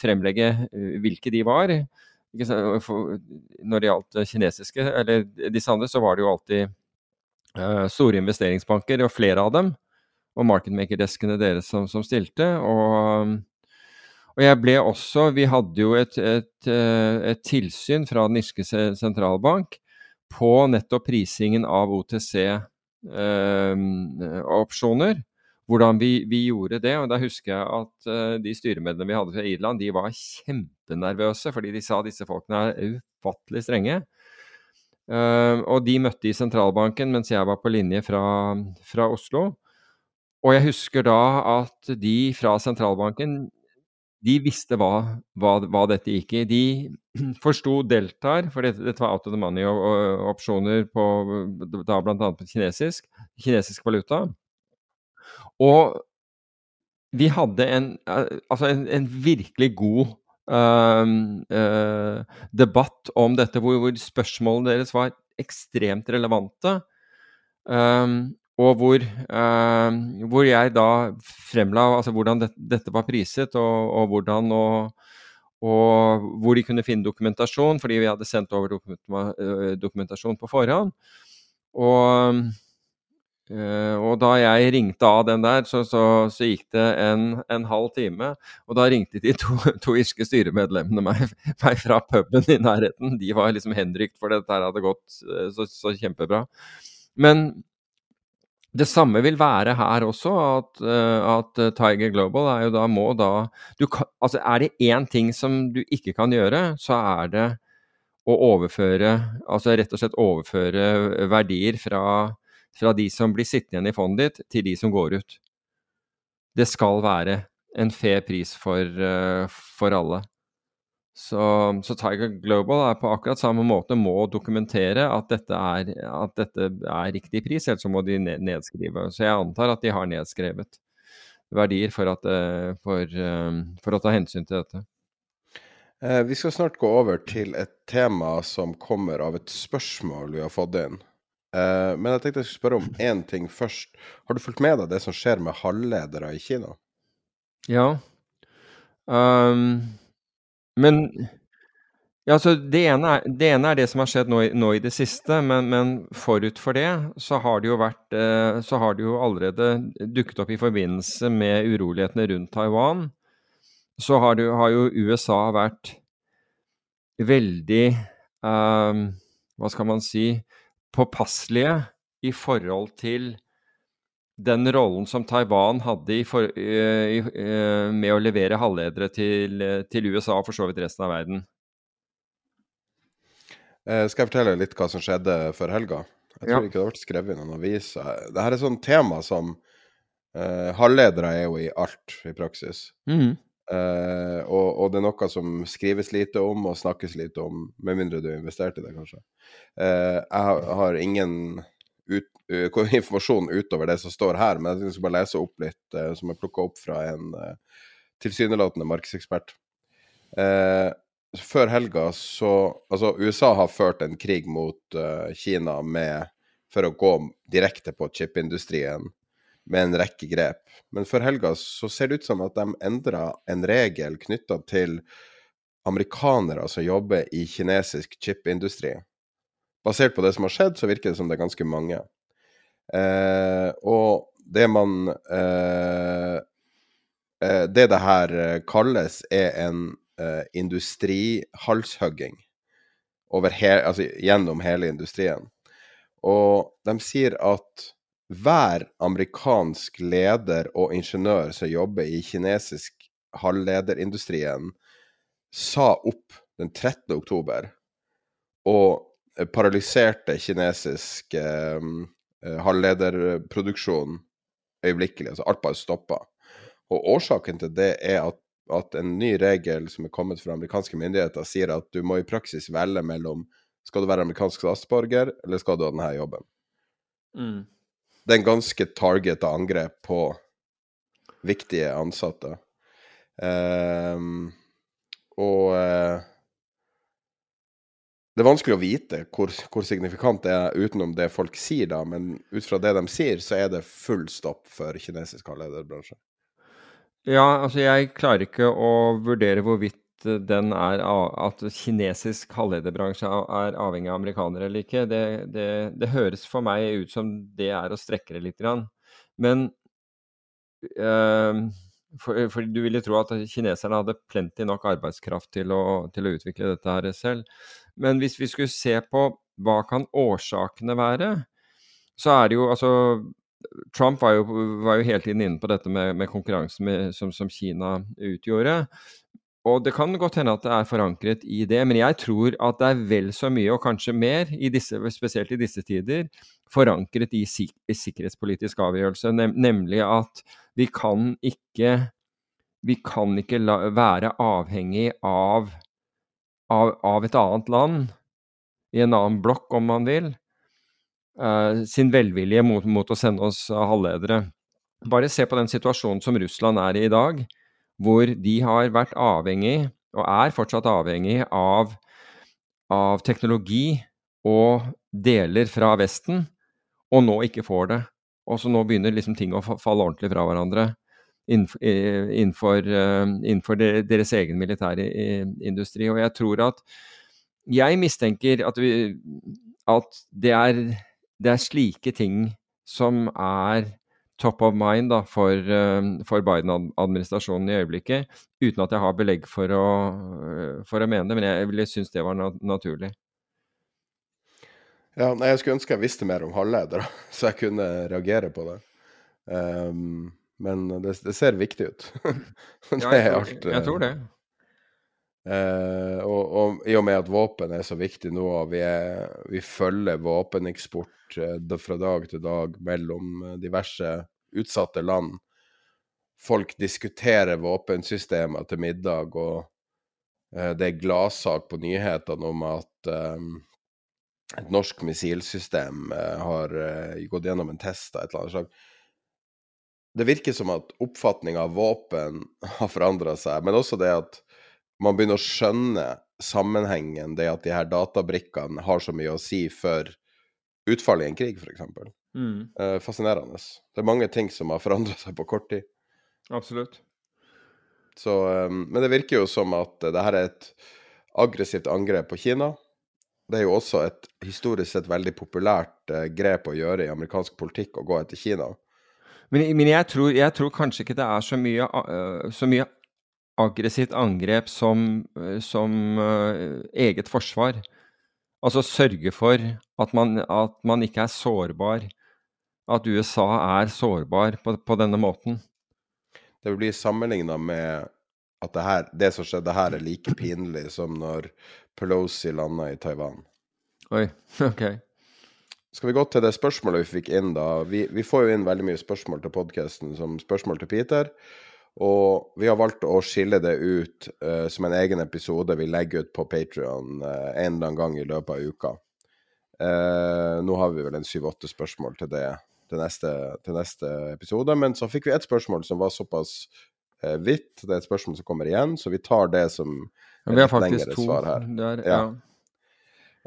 fremlegge hvilke de var. Når det gjaldt kinesiske, eller disse andre, så var det jo alltid store investeringsbanker, og flere av dem. Og marketmaker-deskene deres som, som stilte. Og, og, jeg ble også Vi hadde jo et, et, et tilsyn fra Den irske sentralbank på nettopp prisingen av OTC-opsjoner. Uh, hvordan vi, vi, gjorde det. Og da husker jeg at uh, de styremedlemmene vi hadde fra Irland, de var kjempenervøse, fordi de sa at disse folkene er ufattelig strenge. Uh, og de møtte i sentralbanken mens jeg var på linje fra, fra, Oslo. Og jeg husker da at de fra sentralbanken de visste hva, hva, hva dette gikk i. De forsto deltaer, for dette, dette, var out of the money-opsjoner på da bl.a. kinesisk, kinesisk valuta. Og vi hadde en, eh, altså en, en virkelig god uh, uh, debatt om dette, hvor, hvor, spørsmålene deres var ekstremt relevante. Um, og hvor, eh, hvor, jeg da fremla altså hvordan det, dette var priset, og, og hvordan og, og, hvor de kunne finne dokumentasjon, fordi vi hadde sendt over dokumentasjon på forhånd. Og eh, og da jeg ringte av den der, så, så, så gikk det en, en, halv time. Og da ringte de to, to irske styremedlemmene meg, meg, fra puben i nærheten. De var liksom henrykt, for dette hadde gått uh, så, så, kjempebra. Men det samme vil være her også, at, uh, at Tiger Global er jo da må da kan, Altså er det én ting som du ikke kan gjøre, så er det å overføre Altså rett og slett overføre verdier fra fra de som blir sittende igjen i fondet ditt, til de som går ut. Det skal være en fair pris for, uh, for alle. Så, så, Tiger Global er på akkurat samme måte må dokumentere at dette er, at dette er riktig pris, ellers så må de nedskrive. Så jeg antar at de har nedskrevet verdier for, at, uh, for, uh, for å ta hensyn til dette. Vi skal snart gå over til et tema som kommer av et spørsmål vi har fått inn. Men jeg tenkte jeg skulle spørre om én ting først. Har du fulgt med deg det som skjer med halvledere i Kina? Ja. Um, men ja, så det, ene er, det, ene er, det som har skjedd nå, nå i det siste, men, men, forut for det så har det jo vært uh, Så har det jo allerede dukket opp i forbindelse med urolighetene rundt Taiwan. Så har, det, har jo USA vært veldig um, Hva skal man si påpasselige i forhold til den rollen som Taiwan hadde for, i, i, med å levere halvledere til, til, USA og for så vidt resten av verden. Eh, skal jeg fortelle litt hva som skjedde før helga? Jeg tror ja. ikke det ble skrevet i noen aviser. Dette er et sånt tema som eh, Halvledere er jo i alt, i praksis. Mm. Uh, og, og, det er noe som skrives lite om og snakkes lite om, med mindre du har investert i det, kanskje. Jeg har, har ingen ut, uh, informasjon utover det som står her, men jeg skal bare lese opp litt som er plukka opp fra en tilsynelatende markedsekspert. før helga så Altså, USA har ført en krig mot Kina med, for å gå direkte på chipindustrien med en rekke grep. Men før helga så ser det ut som at de endra en regel knytta til amerikanere som jobber i kinesisk chipindustri. Basert på det som har skjedd, så virker det som det er ganske mange. Eh, og det man eh, eh Det det her eh, kalles, er en eh, industrihalshugging altså, gjennom hele industrien. Og de sier at hver amerikansk leder og ingeniør som jobber i kinesisk halvlederindustrien, sa opp den 13. oktober og paralyserte kinesisk eh, eh, halvlederproduksjon øyeblikkelig. Altså alt bare stoppa. Og årsaken til det er at, at, en ny regel som er kommet fra amerikanske myndigheter, sier at du må i praksis velge mellom skal du være amerikansk statsborger, eller skal du ha denne jobben. Mm. det er en ganske targeta angrep på viktige ansatte. Um, og uh, det er vanskelig å vite hvor, hvor, signifikant det er utenom det folk sier, da, men ut fra det de sier, så er det full stopp for kinesisk halvlederbransje. Ja, altså jeg klarer ikke å vurdere hvorvidt den er at kinesisk halvlederbransje er avhengig av amerikanere eller ikke. Det, det, det, høres for meg ut som det er å strekke det litt. Grann. Men øh, for, for, du ville tro at kineserne hadde plenty nok arbeidskraft til å, til å utvikle dette her selv. Men hvis vi skulle se på hva kan årsakene være, så er det jo altså Trump var jo, var jo hele tiden inne på dette med, med konkurransen med, som, som, Kina utgjorde. Og det kan godt hende at det er forankret i det, men jeg tror at det er vel så mye, og kanskje mer, i disse, spesielt i disse tider, forankret i, sik i sikkerhetspolitisk avgjørelse, nem nemlig at vi kan ikke, vi kan ikke være avhengig av av, av, et annet land, i en annen blokk om man vil, uh, sin velvilje mot, mot, å sende oss halvledere. Bare se på den situasjonen som Russland er i i dag, hvor de har vært avhengig, og er fortsatt avhengig, av, av teknologi og deler fra Vesten, og nå ikke får det. Og så nå begynner liksom ting å falle ordentlig fra hverandre innenfor, innenfor, deres egen militære industri. Og jeg tror at Jeg mistenker at, vi, at det, er, det, er, slike ting som er top of mind da, for, for Biden-administrasjonen i øyeblikket, uten at jeg har belegg for å, for å mene det. Men jeg ville synes det var naturlig. Ja, nei, Jeg skulle ønske jeg visste mer om halvledere, så jeg kunne reagere på det. Um, men det, det ser viktig ut. det ja, jeg, tror, alt, jeg tror det. Eh, og, og, i og med at våpen er så viktig nå, og vi, er, vi følger våpeneksport eh, fra dag til dag mellom eh, diverse utsatte land Folk diskuterer våpensystemer til middag, og eh, det er gladsak på nyhetene om at eh, et norsk missilsystem eh, har gått gjennom en test av et eller annet slag det virker som at oppfatninga av våpen har forandra seg, men også det at man begynner å skjønne sammenhengen, det at de her databrikkene har så mye å si for utfallet i en krig, f.eks. Mm. Eh, fascinerende. Det er mange ting som har forandra seg på kort tid. Absolutt. Så, um, men det virker jo som at det her er et aggressivt angrep på Kina. Det er jo også et historisk sett veldig populært eh, grep å gjøre i amerikansk politikk, å gå etter Kina. Men, men jeg, tror, jeg, tror, kanskje ikke det er så mye, uh, så mye aggressivt angrep som, uh, som uh, eget forsvar. Altså sørge for at man, at man, ikke er sårbar. At USA er sårbar på, på denne måten. Det blir sammenligna med at det, her, det som skjedde her, er like pinlig som når Pelosi landa i Taiwan. Oi, ok. Skal vi gå til det spørsmålet vi fikk inn, da? Vi, vi får jo inn veldig mye spørsmål til podkasten som spørsmål til Peter. Og vi har valgt å skille det ut uh, som en egen episode vi legger ut på Patrion uh, eh, en eller annen gang i løpet av uka. Uh, nå har vi vel en syv-åtte spørsmål til det til neste, til neste, episode. Men så fikk vi et spørsmål som var såpass uh, vidt. Det er et spørsmål som kommer igjen, så vi tar det som ja, vi har faktisk to. Der, ja. Ja.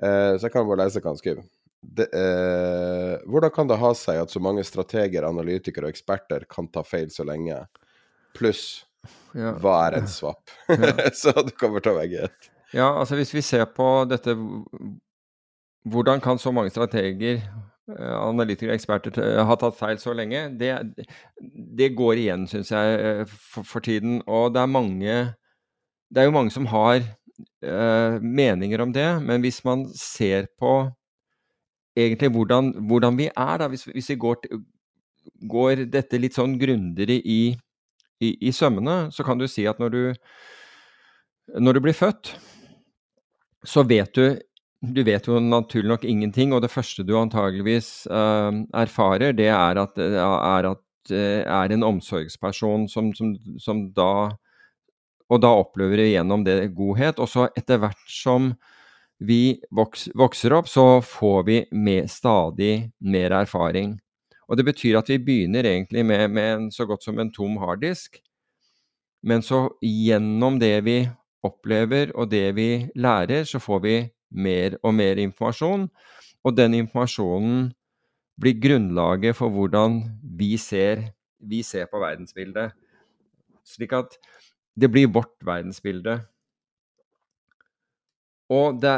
så jeg kan bare lese hva han skriver det, eh, hvordan kan det ha seg at så mange strateger, analytikere og eksperter kan ta feil så lenge? Pluss, ja. hva er en swap? Ja. så du kommer til å vegge ut. Ja, altså hvis vi ser på dette Hvordan kan så mange strateger, eh, analytikere og eksperter eh, ha tatt feil så lenge? Det, det går igjen, syns jeg, eh, for, for, tiden. Og det er mange Det er jo mange som har eh, meninger om det, men hvis man ser på egentlig hvordan, hvordan vi er, da, hvis, hvis vi går, går, dette litt sånn grundigere i, i, i, sømmene, så kan du si at når du, når du blir født, så vet du du vet jo naturlig nok ingenting, og det første du antageligvis uh, erfarer, det er at, er, at, uh, er en omsorgsperson som, som, som, da Og da opplever du gjennom det godhet. Og så etter hvert som vi vokser opp, så får vi med stadig mer erfaring. Og det betyr at vi begynner egentlig med, med en, så godt som en tom harddisk. Men så gjennom det vi opplever og det vi lærer, så får vi mer og mer informasjon. Og den informasjonen blir grunnlaget for hvordan vi ser, vi ser på verdensbildet. Slik at det blir vårt verdensbilde. Og, det,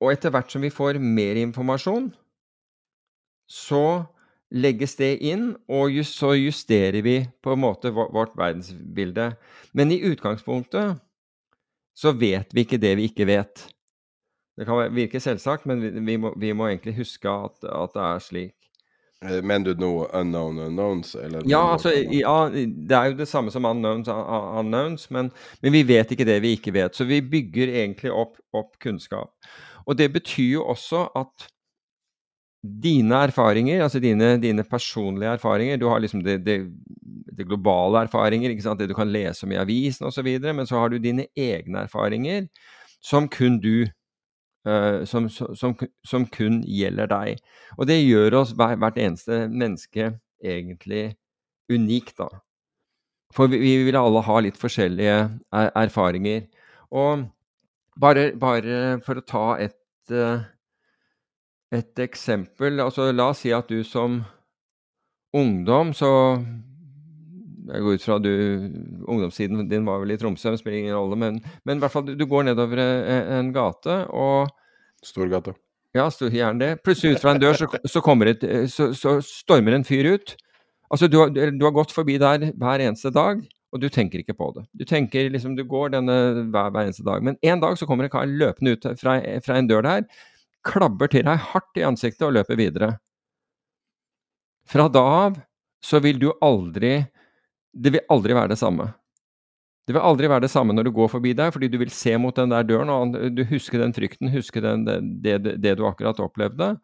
og etter hvert som vi får mer informasjon, så legges det inn, og just, så justerer vi på en måte vårt verdensbilde. Men i utgangspunktet så vet vi ikke det vi ikke vet. Det kan virke selvsagt, men vi, vi, må, vi må, egentlig huske at, at, det er slik. Eh, mener du noe unknown unknowns? Eller ja, altså, ja, det er jo det samme som unknowns unknowns, men, men, vi vet ikke det vi ikke vet. Så vi bygger egentlig opp, opp kunnskap. Og det betyr jo også at dine erfaringer, altså dine, dine, personlige erfaringer Du har liksom det, det, det globale erfaringer, det du kan lese om i avisen osv., men så har du dine egne erfaringer som kun du som, som, som, kun gjelder deg. Og det gjør oss hver, hvert eneste menneske egentlig unikt, da. For vi, vi vil alle ha litt forskjellige er, erfaringer. Og bare, bare, for å ta et uh, et eksempel altså La oss si at du som ungdom så Jeg går ut fra du Ungdomssiden din var vel i Tromsø, det spiller ingen rolle, men, men i hvert fall du går nedover en gate og Storgata. Ja, gjerne det. Plutselig ut fra en dør så, så, et, så, så stormer en fyr ut. Altså, du har, du har, gått forbi der hver eneste dag, og du tenker ikke på det. Du tenker liksom, du går denne hver, hver eneste dag. Men en dag så kommer en kar løpende ut fra, fra en dør der klabber til deg hardt i ansiktet og løper videre. Fra da av så vil du aldri Det vil aldri være det samme. Det vil aldri være det samme når du går forbi der, fordi du vil se mot den der døren, og du husker den frykten, husker den, det, det, det, du akkurat opplevde.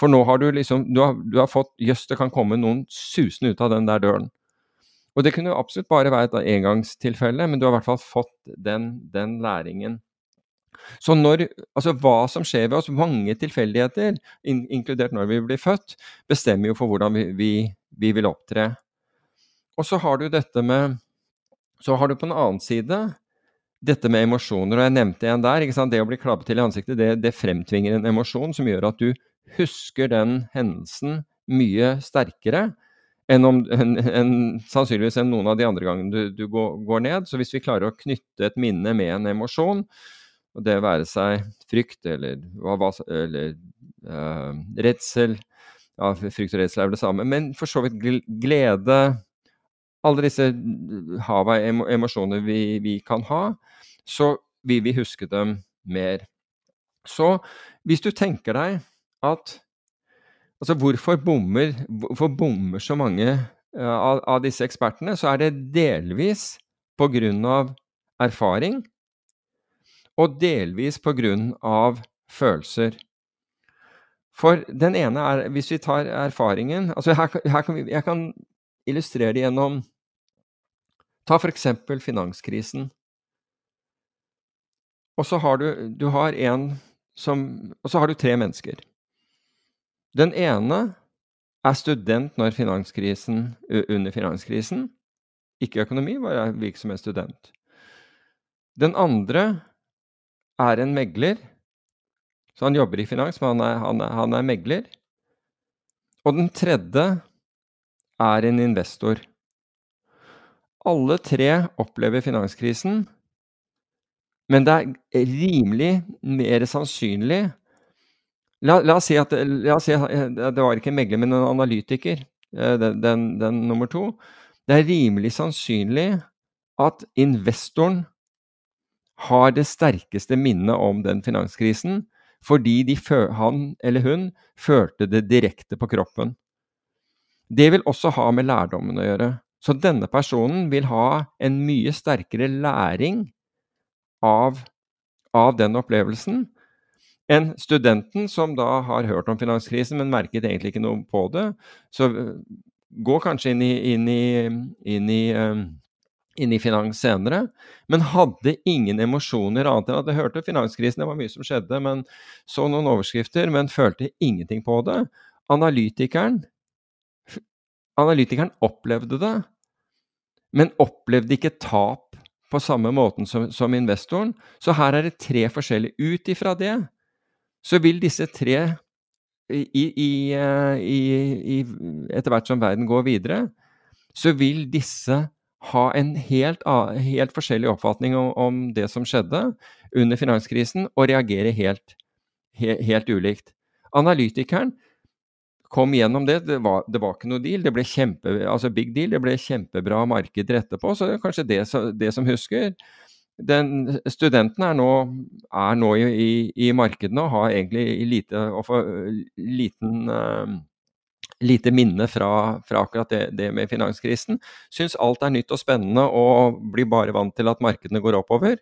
For nå har du liksom Du har, du har fått Jøss, det kan komme noen susende ut av den der døren. Og det kunne absolutt bare være et engangstilfelle, men du har i hvert fall fått den, den læringen. Så når, altså hva som skjer ved oss, mange tilfeldigheter, in, inkludert når vi blir født, bestemmer jo for hvordan vi, vi, vi vil opptre. Og så har du dette med Så har du på en annen side dette med emosjoner, og jeg nevnte en der. Det å bli klabbet til i ansiktet, det, det fremtvinger en emosjon som gjør at du husker den hendelsen mye sterkere enn, om, en, en, sannsynligvis enn noen av de andre gangene du, du går, går, ned. Så hvis vi klarer å knytte et minne med en emosjon, og det være seg frykt eller, eller uh, redsel ja, Frykt og redsel er vel det samme, men for så vidt glede Alle disse hav av emosjoner vi, vi, kan ha, så vil vi huske dem mer. Så hvis du tenker deg at Altså, hvorfor bommer, hvorfor bommer så mange uh, av, av, disse ekspertene? Så er det delvis på grunn av erfaring, og delvis av følelser. For den ene er, hvis vi tar erfaringen altså her, her kan vi, Jeg kan illustrere det gjennom Ta for eksempel finanskrisen. Og så har du, du har en som Og så har du tre mennesker. Den ene er student finanskrisen, under finanskrisen. Ikke økonomi, bare virksomhetsstudent. Den andre er en megler. Så han jobber i finans, men han er, han er, han er megler. Og den tredje er en investor. Alle tre opplever finanskrisen, men det er rimelig mer sannsynlig La, la, oss si at la oss si, det var ikke en megler, men en analytiker, eh, den, den, den nummer to. Det er rimelig sannsynlig at investoren har det sterkeste minnet om den finanskrisen, fordi de, han eller hun følte det direkte på kroppen. Det vil også ha med lærdommen å gjøre. Så denne personen vil ha en mye sterkere læring av, av den opplevelsen enn studenten som da har hørt om finanskrisen, men merket egentlig ikke noe på det. Så øh, gå kanskje inn i, inn i, inn i um, inn i finans senere, men hadde ingen emosjoner annet enn at jeg hørte finanskrisen, det var mye som skjedde, men så noen overskrifter, men følte ingenting på det. Analytikeren analytikeren opplevde det, men opplevde ikke tap på samme måten som, som investoren. Så her er det tre forskjellige. Ut ifra det så vil disse tre i, i, i, etter hvert som verden går videre, så vil disse ha en helt, helt forskjellig oppfatning om, om, det som skjedde under finanskrisen, og reagere helt, helt, helt ulikt. Analytikeren kom gjennom det. Det var, det var, ikke noe deal. Det ble kjempe, altså big deal. Det ble kjempebra markeder etterpå. Så det er kanskje det, det som husker. Den, studenten er nå, er nå i, i, i, markedene og har egentlig lite, liten uh, lite minne fra, fra akkurat det, det, med finanskrisen. Syns alt er nytt og spennende og blir bare vant til at markedene går oppover.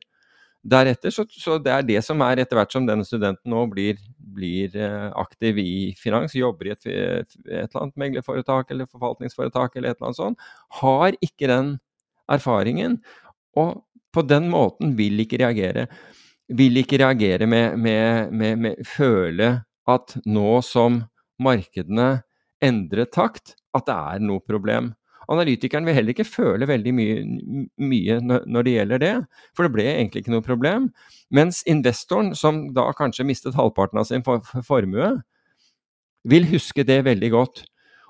Deretter, så, så det er det som er etter hvert som denne studenten nå blir, blir eh, aktiv i finans, jobber i et, et, eller annet meglerforetak eller forvaltningsforetak eller et eller annet sånt, har ikke den erfaringen. Og på den måten vil ikke reagere. Vil ikke reagere med, med, med, med føle at nå som markedene endrer takt at det er noe problem. Analytikeren vil heller ikke føle veldig mye, mye, når det gjelder det, for det ble egentlig ikke noe problem. Mens investoren, som da kanskje mistet halvparten av sin formue, vil huske det veldig godt.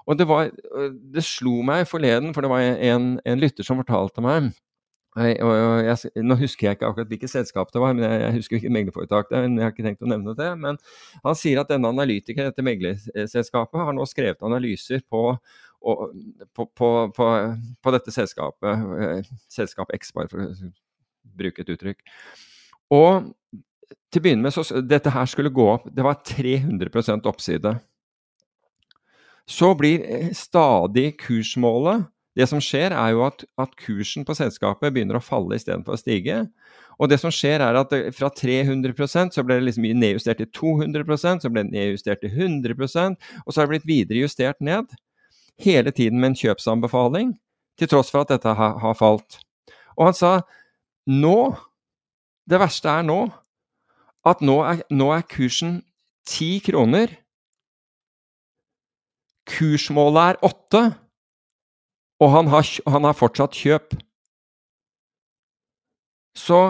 Og det, var, det slo meg forleden, for det var en, en lytter som fortalte meg jeg, jeg, nå husker jeg ikke akkurat hvilket selskap det var, men jeg, jeg husker hvilket meglerforetak det er. jeg har ikke tenkt å nevne det, men Han sier at denne analytikeren dette meglerselskapet har nå skrevet analyser på, og, på, på, på dette selskapet, eh, selskap X, bare for å bruke et uttrykk. Og til å begynne med, så dette her skulle gå opp. Det var 300% oppside. Så blir eh, stadig kursmålet det som skjer, er jo at, at kursen på selskapet begynner å falle istedenfor å stige. Og det som skjer er at det, fra 300% så ble det liksom nedjustert til 200 så ble det nedjustert til 100% og så har det blitt videre justert ned. Hele tiden med en kjøpsanbefaling, til tross for at dette har, har falt. Og han sa nå Det verste er nå at nå er, nå er kursen ti kroner. Kursmålet er åtte. Og han har, han har fortsatt kjøp. Så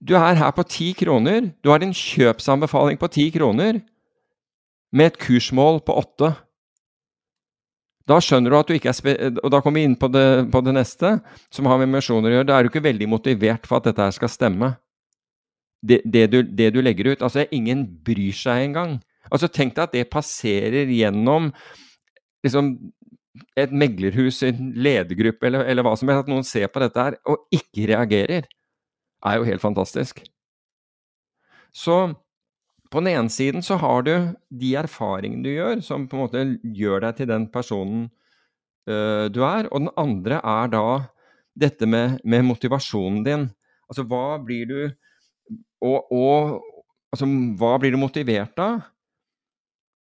du er her på ti kroner. Du har en kjøpsanbefaling på ti kroner med et kursmål på åtte. Da skjønner du at du ikke er Og da kommer vi inn på det, på det neste, som har med misjoner å gjøre. Da er du ikke veldig motivert for at dette her skal stemme. Det, det, du, det, du, legger ut. Altså, ingen bryr seg engang. Altså, tenk deg at det passerer gjennom liksom et meglerhus, en ledergruppe eller, eller hva som helst, at noen ser på dette her og ikke reagerer, er jo helt fantastisk. Så på den ene siden så har du de erfaringene du gjør, som på en måte gjør deg til den personen uh, du er. Og den andre er da dette med, med motivasjonen din. Altså hva blir du og, og, altså, hva blir du motivert av?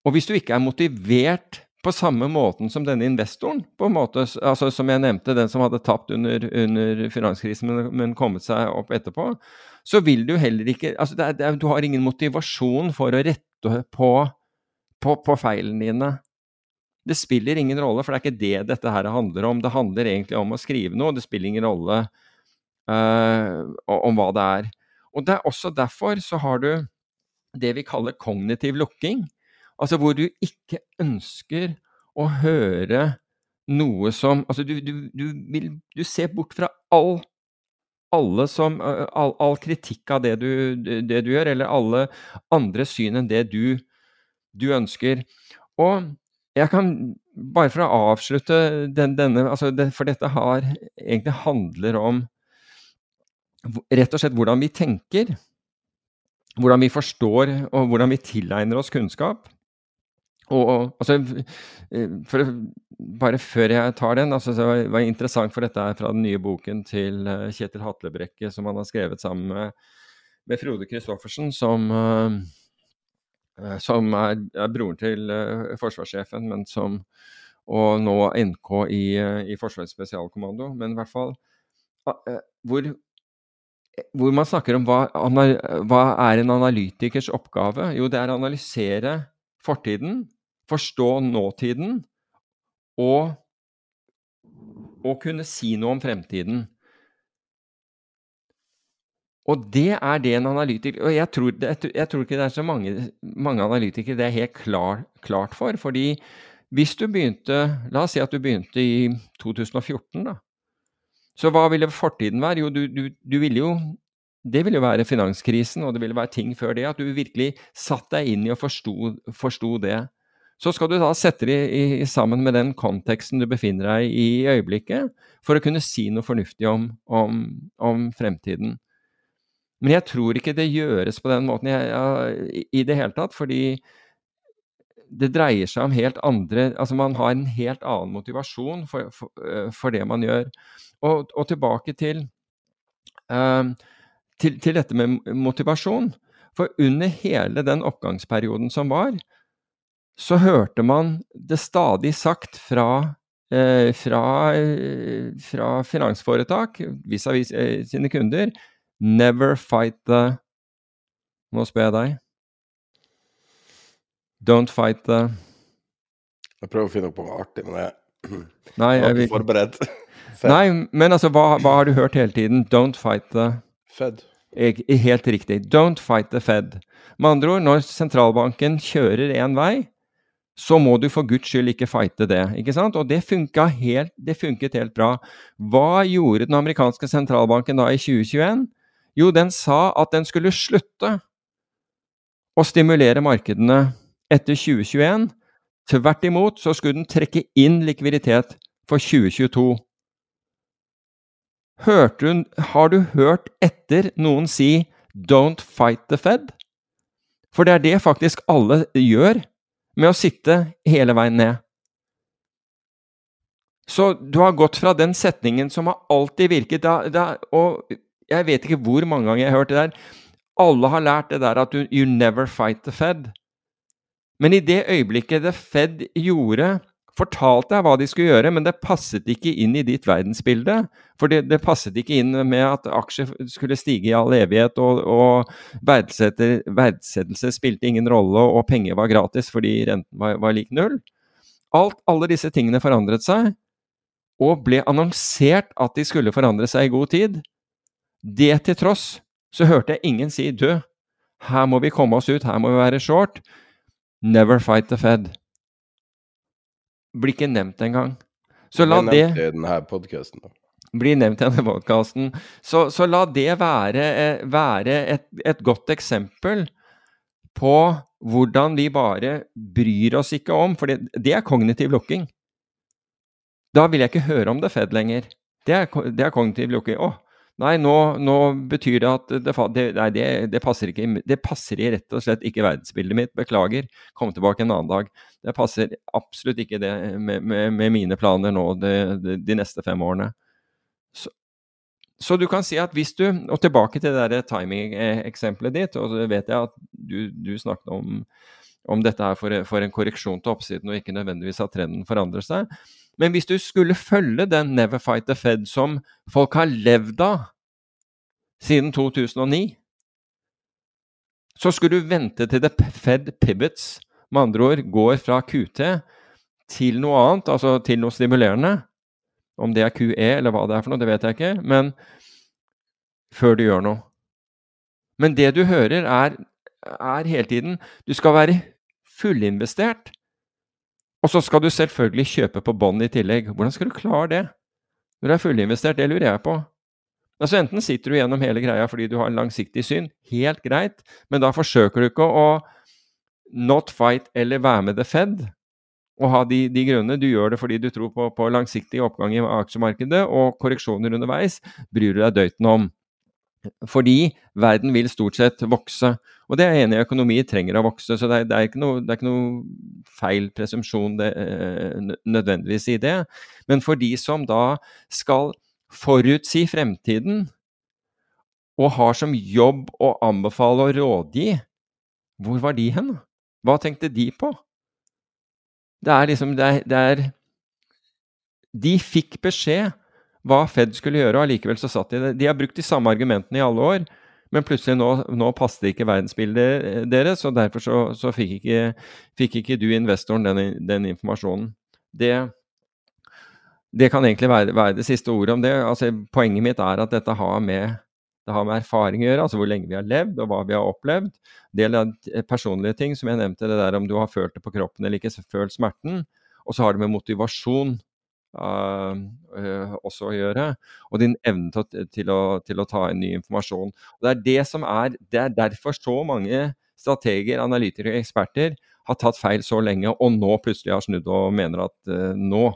Og hvis du ikke er motivert på samme måten som denne investoren, på en måte, altså som jeg nevnte, den som hadde tapt under, under finanskrisen, men, men, kommet seg opp etterpå, så vil du heller ikke altså det er, det er, Du har ingen motivasjon for å rette på, på, på feilene dine. Det spiller ingen rolle, for det er ikke det dette her handler om. Det handler egentlig om å skrive noe, det spiller ingen rolle uh, om hva det er. Og det er også derfor så har du det vi kaller kognitiv lukking. Altså hvor du ikke ønsker å høre noe som Altså du, du, du vil Du ser bort fra all alle som all, all kritikk av det du, det du, gjør, eller alle andre syn enn det du, du ønsker. Og jeg kan Bare for å avslutte den, denne altså det, For dette har, egentlig handler om rett og slett hvordan vi tenker. Hvordan vi forstår, og hvordan vi tilegner oss kunnskap. Og, altså, eh, for, bare før jeg tar den, altså, så var det interessant, for dette er fra den nye boken til eh, Kjetil Hatlebrekke, som han har skrevet sammen med, med Frode Christoffersen, som, uh, som er, er, broren til forsvarssjefen, men som og nå NK i, i Forsvarets spesialkommando. Men i hvert fall hvor, hvor man snakker om hva, hva er en analytikers oppgave? Jo, det er å analysere fortiden forstå nåtiden og og kunne si noe om fremtiden. Og det er det en analytiker Og jeg tror, jeg tror ikke det er så mange, mange analytikere det er helt klar, klart for. Fordi hvis du begynte La oss si at du begynte i 2014, da. Så hva ville fortiden være? Jo, du, du, du ville jo det ville jo være finanskrisen, og det ville være ting før det. At du virkelig satte deg inn i og forsto det. Så skal du da sette det i, sammen med den konteksten du befinner deg i i øyeblikket, for å kunne si noe fornuftig om, om, om fremtiden. Men jeg tror ikke det gjøres på den måten jeg, jeg, i det hele tatt, fordi det dreier seg om helt andre Altså man har en helt annen motivasjon for, for, eh, for det man gjør. Og, og tilbake til, uh, til, til, dette med motivasjon. For under hele den oppgangsperioden som var, så hørte man det stadig sagt fra eh, fra, eh, fra, finansforetak vis-à-vis -vis, sine kunder Never fight the Nå spør jeg deg. Don't fight the Jeg prøver å finne opp noe artig, men jeg, Nei, jeg er ikke forberedt. Nei, men altså, hva, hva, har du hørt hele tiden? Don't fight the Fed. Helt riktig. Don't fight the Fed. Med andre ord, når sentralbanken kjører én vei, så må du for guds skyld ikke fighte det. ikke sant? Og det, helt, det funket helt bra. Hva gjorde den amerikanske sentralbanken da i 2021? Jo, den sa at den skulle slutte å stimulere markedene etter 2021. Tvert imot så skulle den trekke inn likviditet for 2022. Hørte hun, har du hørt etter noen si 'don't fight the Fed'? For det er det faktisk alle gjør med å sitte hele veien ned. Så du har gått fra den setningen som har alltid virket da, da, Og jeg vet ikke hvor mange ganger jeg har hørt det der. Alle har lært det der at you, you never fight the Fed. Men i det øyeblikket The Fed gjorde fortalte jeg hva de skulle gjøre, men det passet ikke inn i ditt verdensbilde. For det, det passet ikke inn med at aksjer skulle stige i all evighet, og, og verdsettelse spilte ingen rolle, og penger var gratis fordi renten var, var lik null. Alt, alle disse tingene forandret seg, og ble annonsert at de skulle forandre seg i god tid. Det til tross så hørte jeg ingen si du, her må vi komme oss ut, her må vi være short. Never fight the Fed. Blir ikke nevnt engang. Så la det i denne podkasten, da. Blir nevnt i denne podkasten. Så, så, la det være, eh, være et, et, godt eksempel på hvordan vi bare bryr oss ikke om For det, det er kognitiv lukking. Da vil jeg ikke høre om det Fed lenger. Det er, det er kognitiv lukking. Å, Nei, nå, nå, betyr det at det, det, nei, det, det, passer ikke, det passer i rett og slett ikke verdensbildet mitt. Beklager. Kom tilbake en annen dag. Det passer absolutt ikke det med, med, med mine planer nå de, neste fem årene. Så, så, du kan si at hvis du Og tilbake til det timing-eksempelet ditt, og så vet jeg at du, du snakket om, om dette her for, for, en korreksjon til oppsiden, og ikke nødvendigvis at trenden forandrer seg. Men hvis du skulle følge den Never Fight the Fed som folk har levd av siden 2009, så skulle du vente til the Fed pivots, med andre ord går fra QT til noe annet, altså til noe stimulerende. Om det er QE eller hva det er for noe, det vet jeg ikke, men før du gjør noe. Men det du hører, er, er hele tiden Du skal være fullinvestert og så skal du selvfølgelig kjøpe på bånd i tillegg. Hvordan skal du klare det når du er fullinvestert? Det lurer jeg på. Altså Enten sitter du gjennom hele greia fordi du har en langsiktig syn, helt greit, men da forsøker du ikke å not fight eller være med the Fed og ha de, de grunnene. Du gjør det fordi du tror på, på langsiktig oppgang i aksjemarkedet, og korreksjoner underveis bryr du deg døyten om. Fordi verden vil stort sett vokse. Og det er jeg enig i, økonomi trenger å vokse, så det er, det er, ikke, noe, det er ikke, noe, feil presumpsjon eh, nødvendigvis i det. Men for de som da skal forutsi fremtiden, og har som jobb å anbefale og rådgi, hvor var de hen? Hva tenkte de på? Det er liksom det er, det er De fikk beskjed hva Fed skulle gjøre, og allikevel så satt de det. De har brukt de samme argumentene i alle år, men plutselig nå, nå passet ikke verdensbildet eh, deres, og derfor så, så fikk, ikke, fikk, ikke, du investoren den, den informasjonen. Det, det kan egentlig være, være, det siste ordet om det. Altså, poenget mitt er at dette har med, det har med erfaring å gjøre, altså hvor lenge vi har levd og hva vi har opplevd. Del av personlige ting, som jeg nevnte, det der om du har følt det på kroppen eller ikke, følt smerten. Og så har det med motivasjon også å gjøre. Og din evne til, til, å, til, å, ta inn ny informasjon. Og det er det som er Det er derfor så mange strateger, analytikere og eksperter har tatt feil så lenge, og nå plutselig har snudd og mener at uh, nå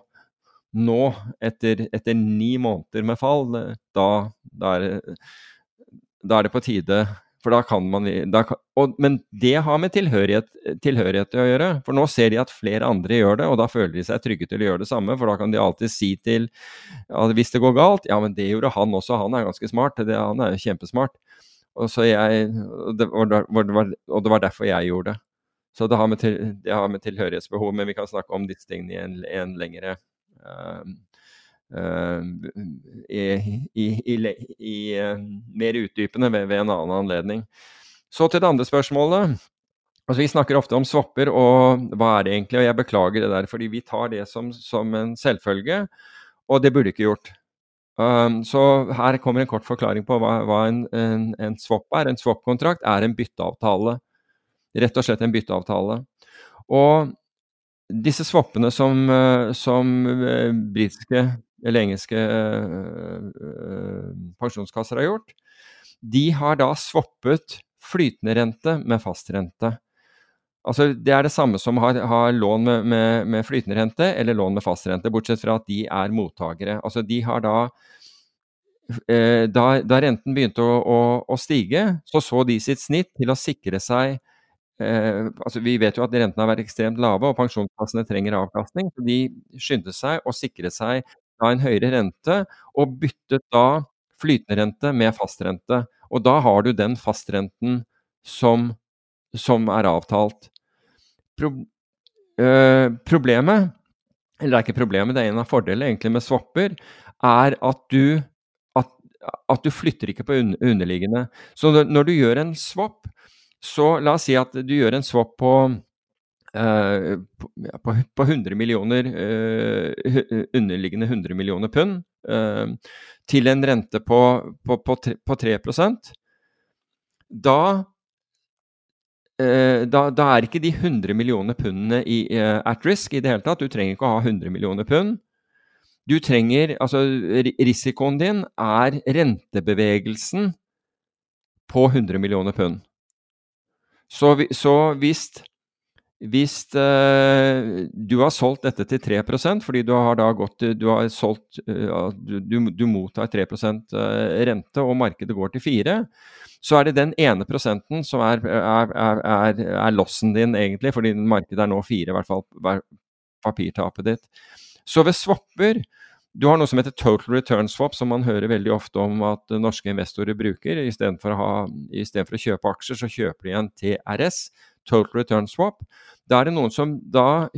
nå, etter, etter, ni måneder med fall, da, da, er, da, er, det på tide For da kan man da, og, Men det har med tilhørighet, tilhørighet å gjøre. For nå ser de at flere andre gjør det, og da føler de seg trygge til å gjøre det samme. For da kan de alltid si til at hvis det går galt Ja, men det gjorde han også, han er ganske smart. Det, han er jo kjempesmart. Og, jeg, det, og, det var, og, det, var, derfor jeg gjorde det. Så det har med, til, det har med tilhørighetsbehov, men vi kan snakke om disse tingene i en, en lengre i, i, i, mer utdypende ved, ved, en annen anledning. Så til det andre spørsmålet. Altså, vi snakker ofte om swapper, og hva er det egentlig? Og jeg beklager det der, fordi vi tar det som, som en selvfølge, og det burde ikke gjort. Um, så her kommer en kort forklaring på hva, hva en, en, en, swap er. En swap-kontrakt er en bytteavtale. Rett og slett en bytteavtale. Og disse swappene som, eh, som eh, britiske eller engelske uh, pensjonskasser har gjort, de har da swappet flytende rente med fastrente. Altså, det er det samme som har, har lån med, med, med, flytende rente eller lån med fastrente, bortsett fra at de er mottakere. Altså, de har da eh, da, da, renten begynte å, å, å, stige, så så de sitt snitt til å sikre seg Eh, altså vi vet jo at rentene har vært ekstremt lave, og pensjonskassene trenger avkastning. så De skyndte seg å sikre seg da en høyere rente, og byttet da flytende rente med fastrente. Og da har du den fastrenten som, som er avtalt. Pro, øh, problemet, eller det er ikke problemet, det er en av fordelene egentlig med swapper, er at du, at, at du flytter ikke på underliggende. Så når du gjør en swap, så la oss si at du gjør en swap på, på, på 100 millioner uh, underliggende 100 millioner pund til en rente på, på, på 3, på 3 da, da, da, er ikke de 100 millioner pundene i, at risk i det hele tatt. Du trenger ikke å ha 100 millioner pund. Du trenger Altså, risikoen din er rentebevegelsen på 100 millioner pund. Så, så hvis, hvis uh, du har solgt dette til 3% fordi du har da gått du har solgt uh, du, du, mottar 3 uh, eh, rente, og markedet går til 4 så er det den ene prosenten som er, er, er, er lossen din, egentlig, fordi markedet er nå 4, i hvert fall papirtapet ditt. Så ved swapper du har noe som heter total return swap, som man hører veldig ofte om at norske investorer bruker. Istedenfor å, for å kjøpe aksjer, så kjøper de en TRS, total return swap. Da er det noen som da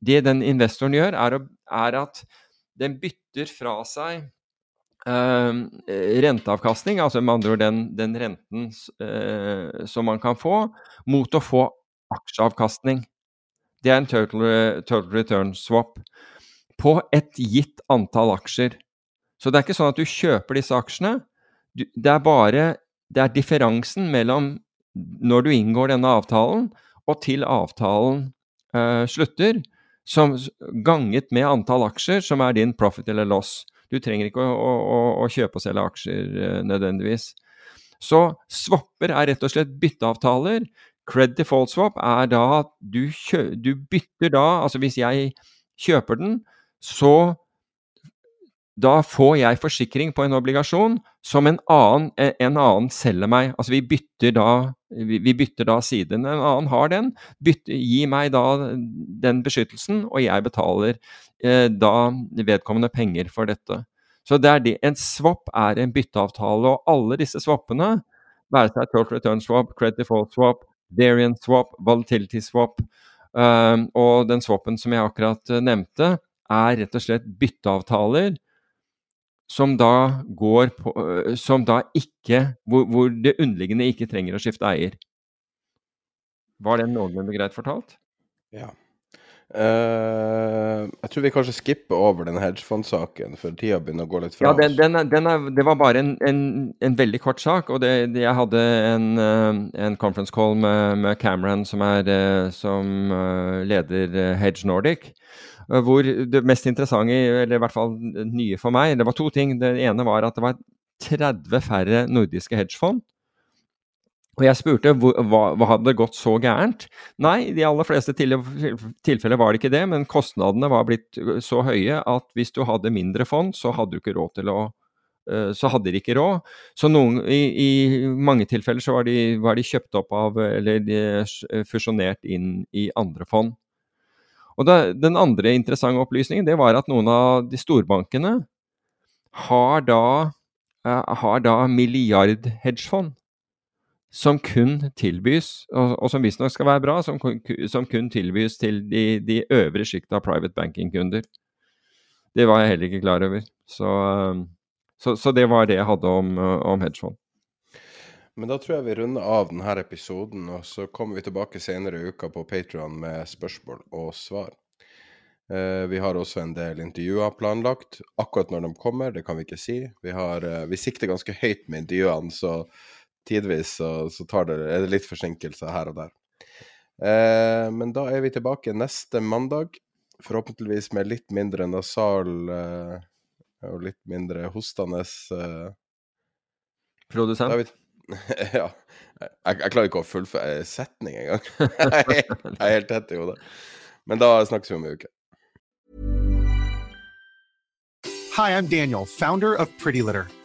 Det den investoren gjør, er, er at den bytter fra seg uh, renteavkastning, altså med andre ord den, den renten uh, som man kan få, mot å få aksjeavkastning. Det er en total, total return swap på et gitt antall aksjer. Så det er ikke sånn at du kjøper disse aksjene. Det er bare det er differansen mellom når du inngår denne avtalen, og til avtalen eh, slutter, som ganget med antall aksjer, som er din profit eller loss. Du trenger ikke å, å, å kjøpe og selge aksjer eh, nødvendigvis. Så swapper er rett og slett bytteavtaler. Cred default swap er da at du, du bytter da Altså hvis jeg kjøper den, så da får jeg forsikring på en obligasjon som en annen, en annen selger meg. Altså vi bytter da, vi bytter da siden. En annen har den. Bytter, gi meg da den beskyttelsen, og jeg betaler eh, da vedkommende penger for dette. Så det er det. En swap er en bytteavtale, og alle disse swappene, være seg total return swap, credit default swap, variant swap, volatility swap, eh, og den swappen som jeg akkurat uh, nevnte, er rett og slett bytteavtaler som da på Som da ikke hvor, hvor, det underliggende ikke trenger å skifte eier. Var det noenlunde greit fortalt? Ja. Uh, jeg tror vi kanskje skipper over den hedgefondsaken, for tida begynner å gå litt fra oss. ja, den, den, den er, det var bare en, en, en, veldig kort sak. og det, Jeg hadde en, eh, en conference call med, med Cameron, som, er, eh, som leder Hedge Nordic. Hvor det mest interessante, eller i hvert fall nye for meg, det var to ting. Det ene var at det var 30 færre nordiske hedgefond. Og jeg spurte hva, hva hadde gått så gærent. Nei, i de aller fleste tilfeller var det ikke det, men kostnadene var blitt så høye at hvis du hadde mindre fond, så hadde du ikke råd til å så hadde de ikke råd. Så noen, i, i, mange tilfeller så var de, var de, kjøpt opp av, eller de fusjonert inn i andre fond. Og da, Den andre interessante opplysningen det var at noen av de storbankene har da, har da milliardhedgefond som kun tilbys, og, og som visstnok skal være bra, som, som, kun tilbys til de, de øvre sjikta av private banking-kunder. Det var jeg heller ikke klar over. Så, så, så det var det jeg hadde om, om hedgefond. Men da tror jeg vi runder av denne episoden, og så kommer vi tilbake senere i uka på Patron med spørsmål og svar. Eh, vi har også en del intervjuer planlagt. Akkurat når de kommer, det kan vi ikke si. Vi, har, eh, vi sikter ganske høyt med intervjuene, så tidvis så, så det, er det litt forsinkelser her og der. Eh, men da er vi tilbake neste mandag. Forhåpentligvis med litt mindre nasal eh, og litt mindre hostende eh. Produsent? Vi, ja. Jeg, jeg, klarer ikke å fullføre setning engang. jeg, jeg er helt tett i hodet. Men da snakkes vi om en uke. Hi, I'm Daniel, founder of Pretty Litter.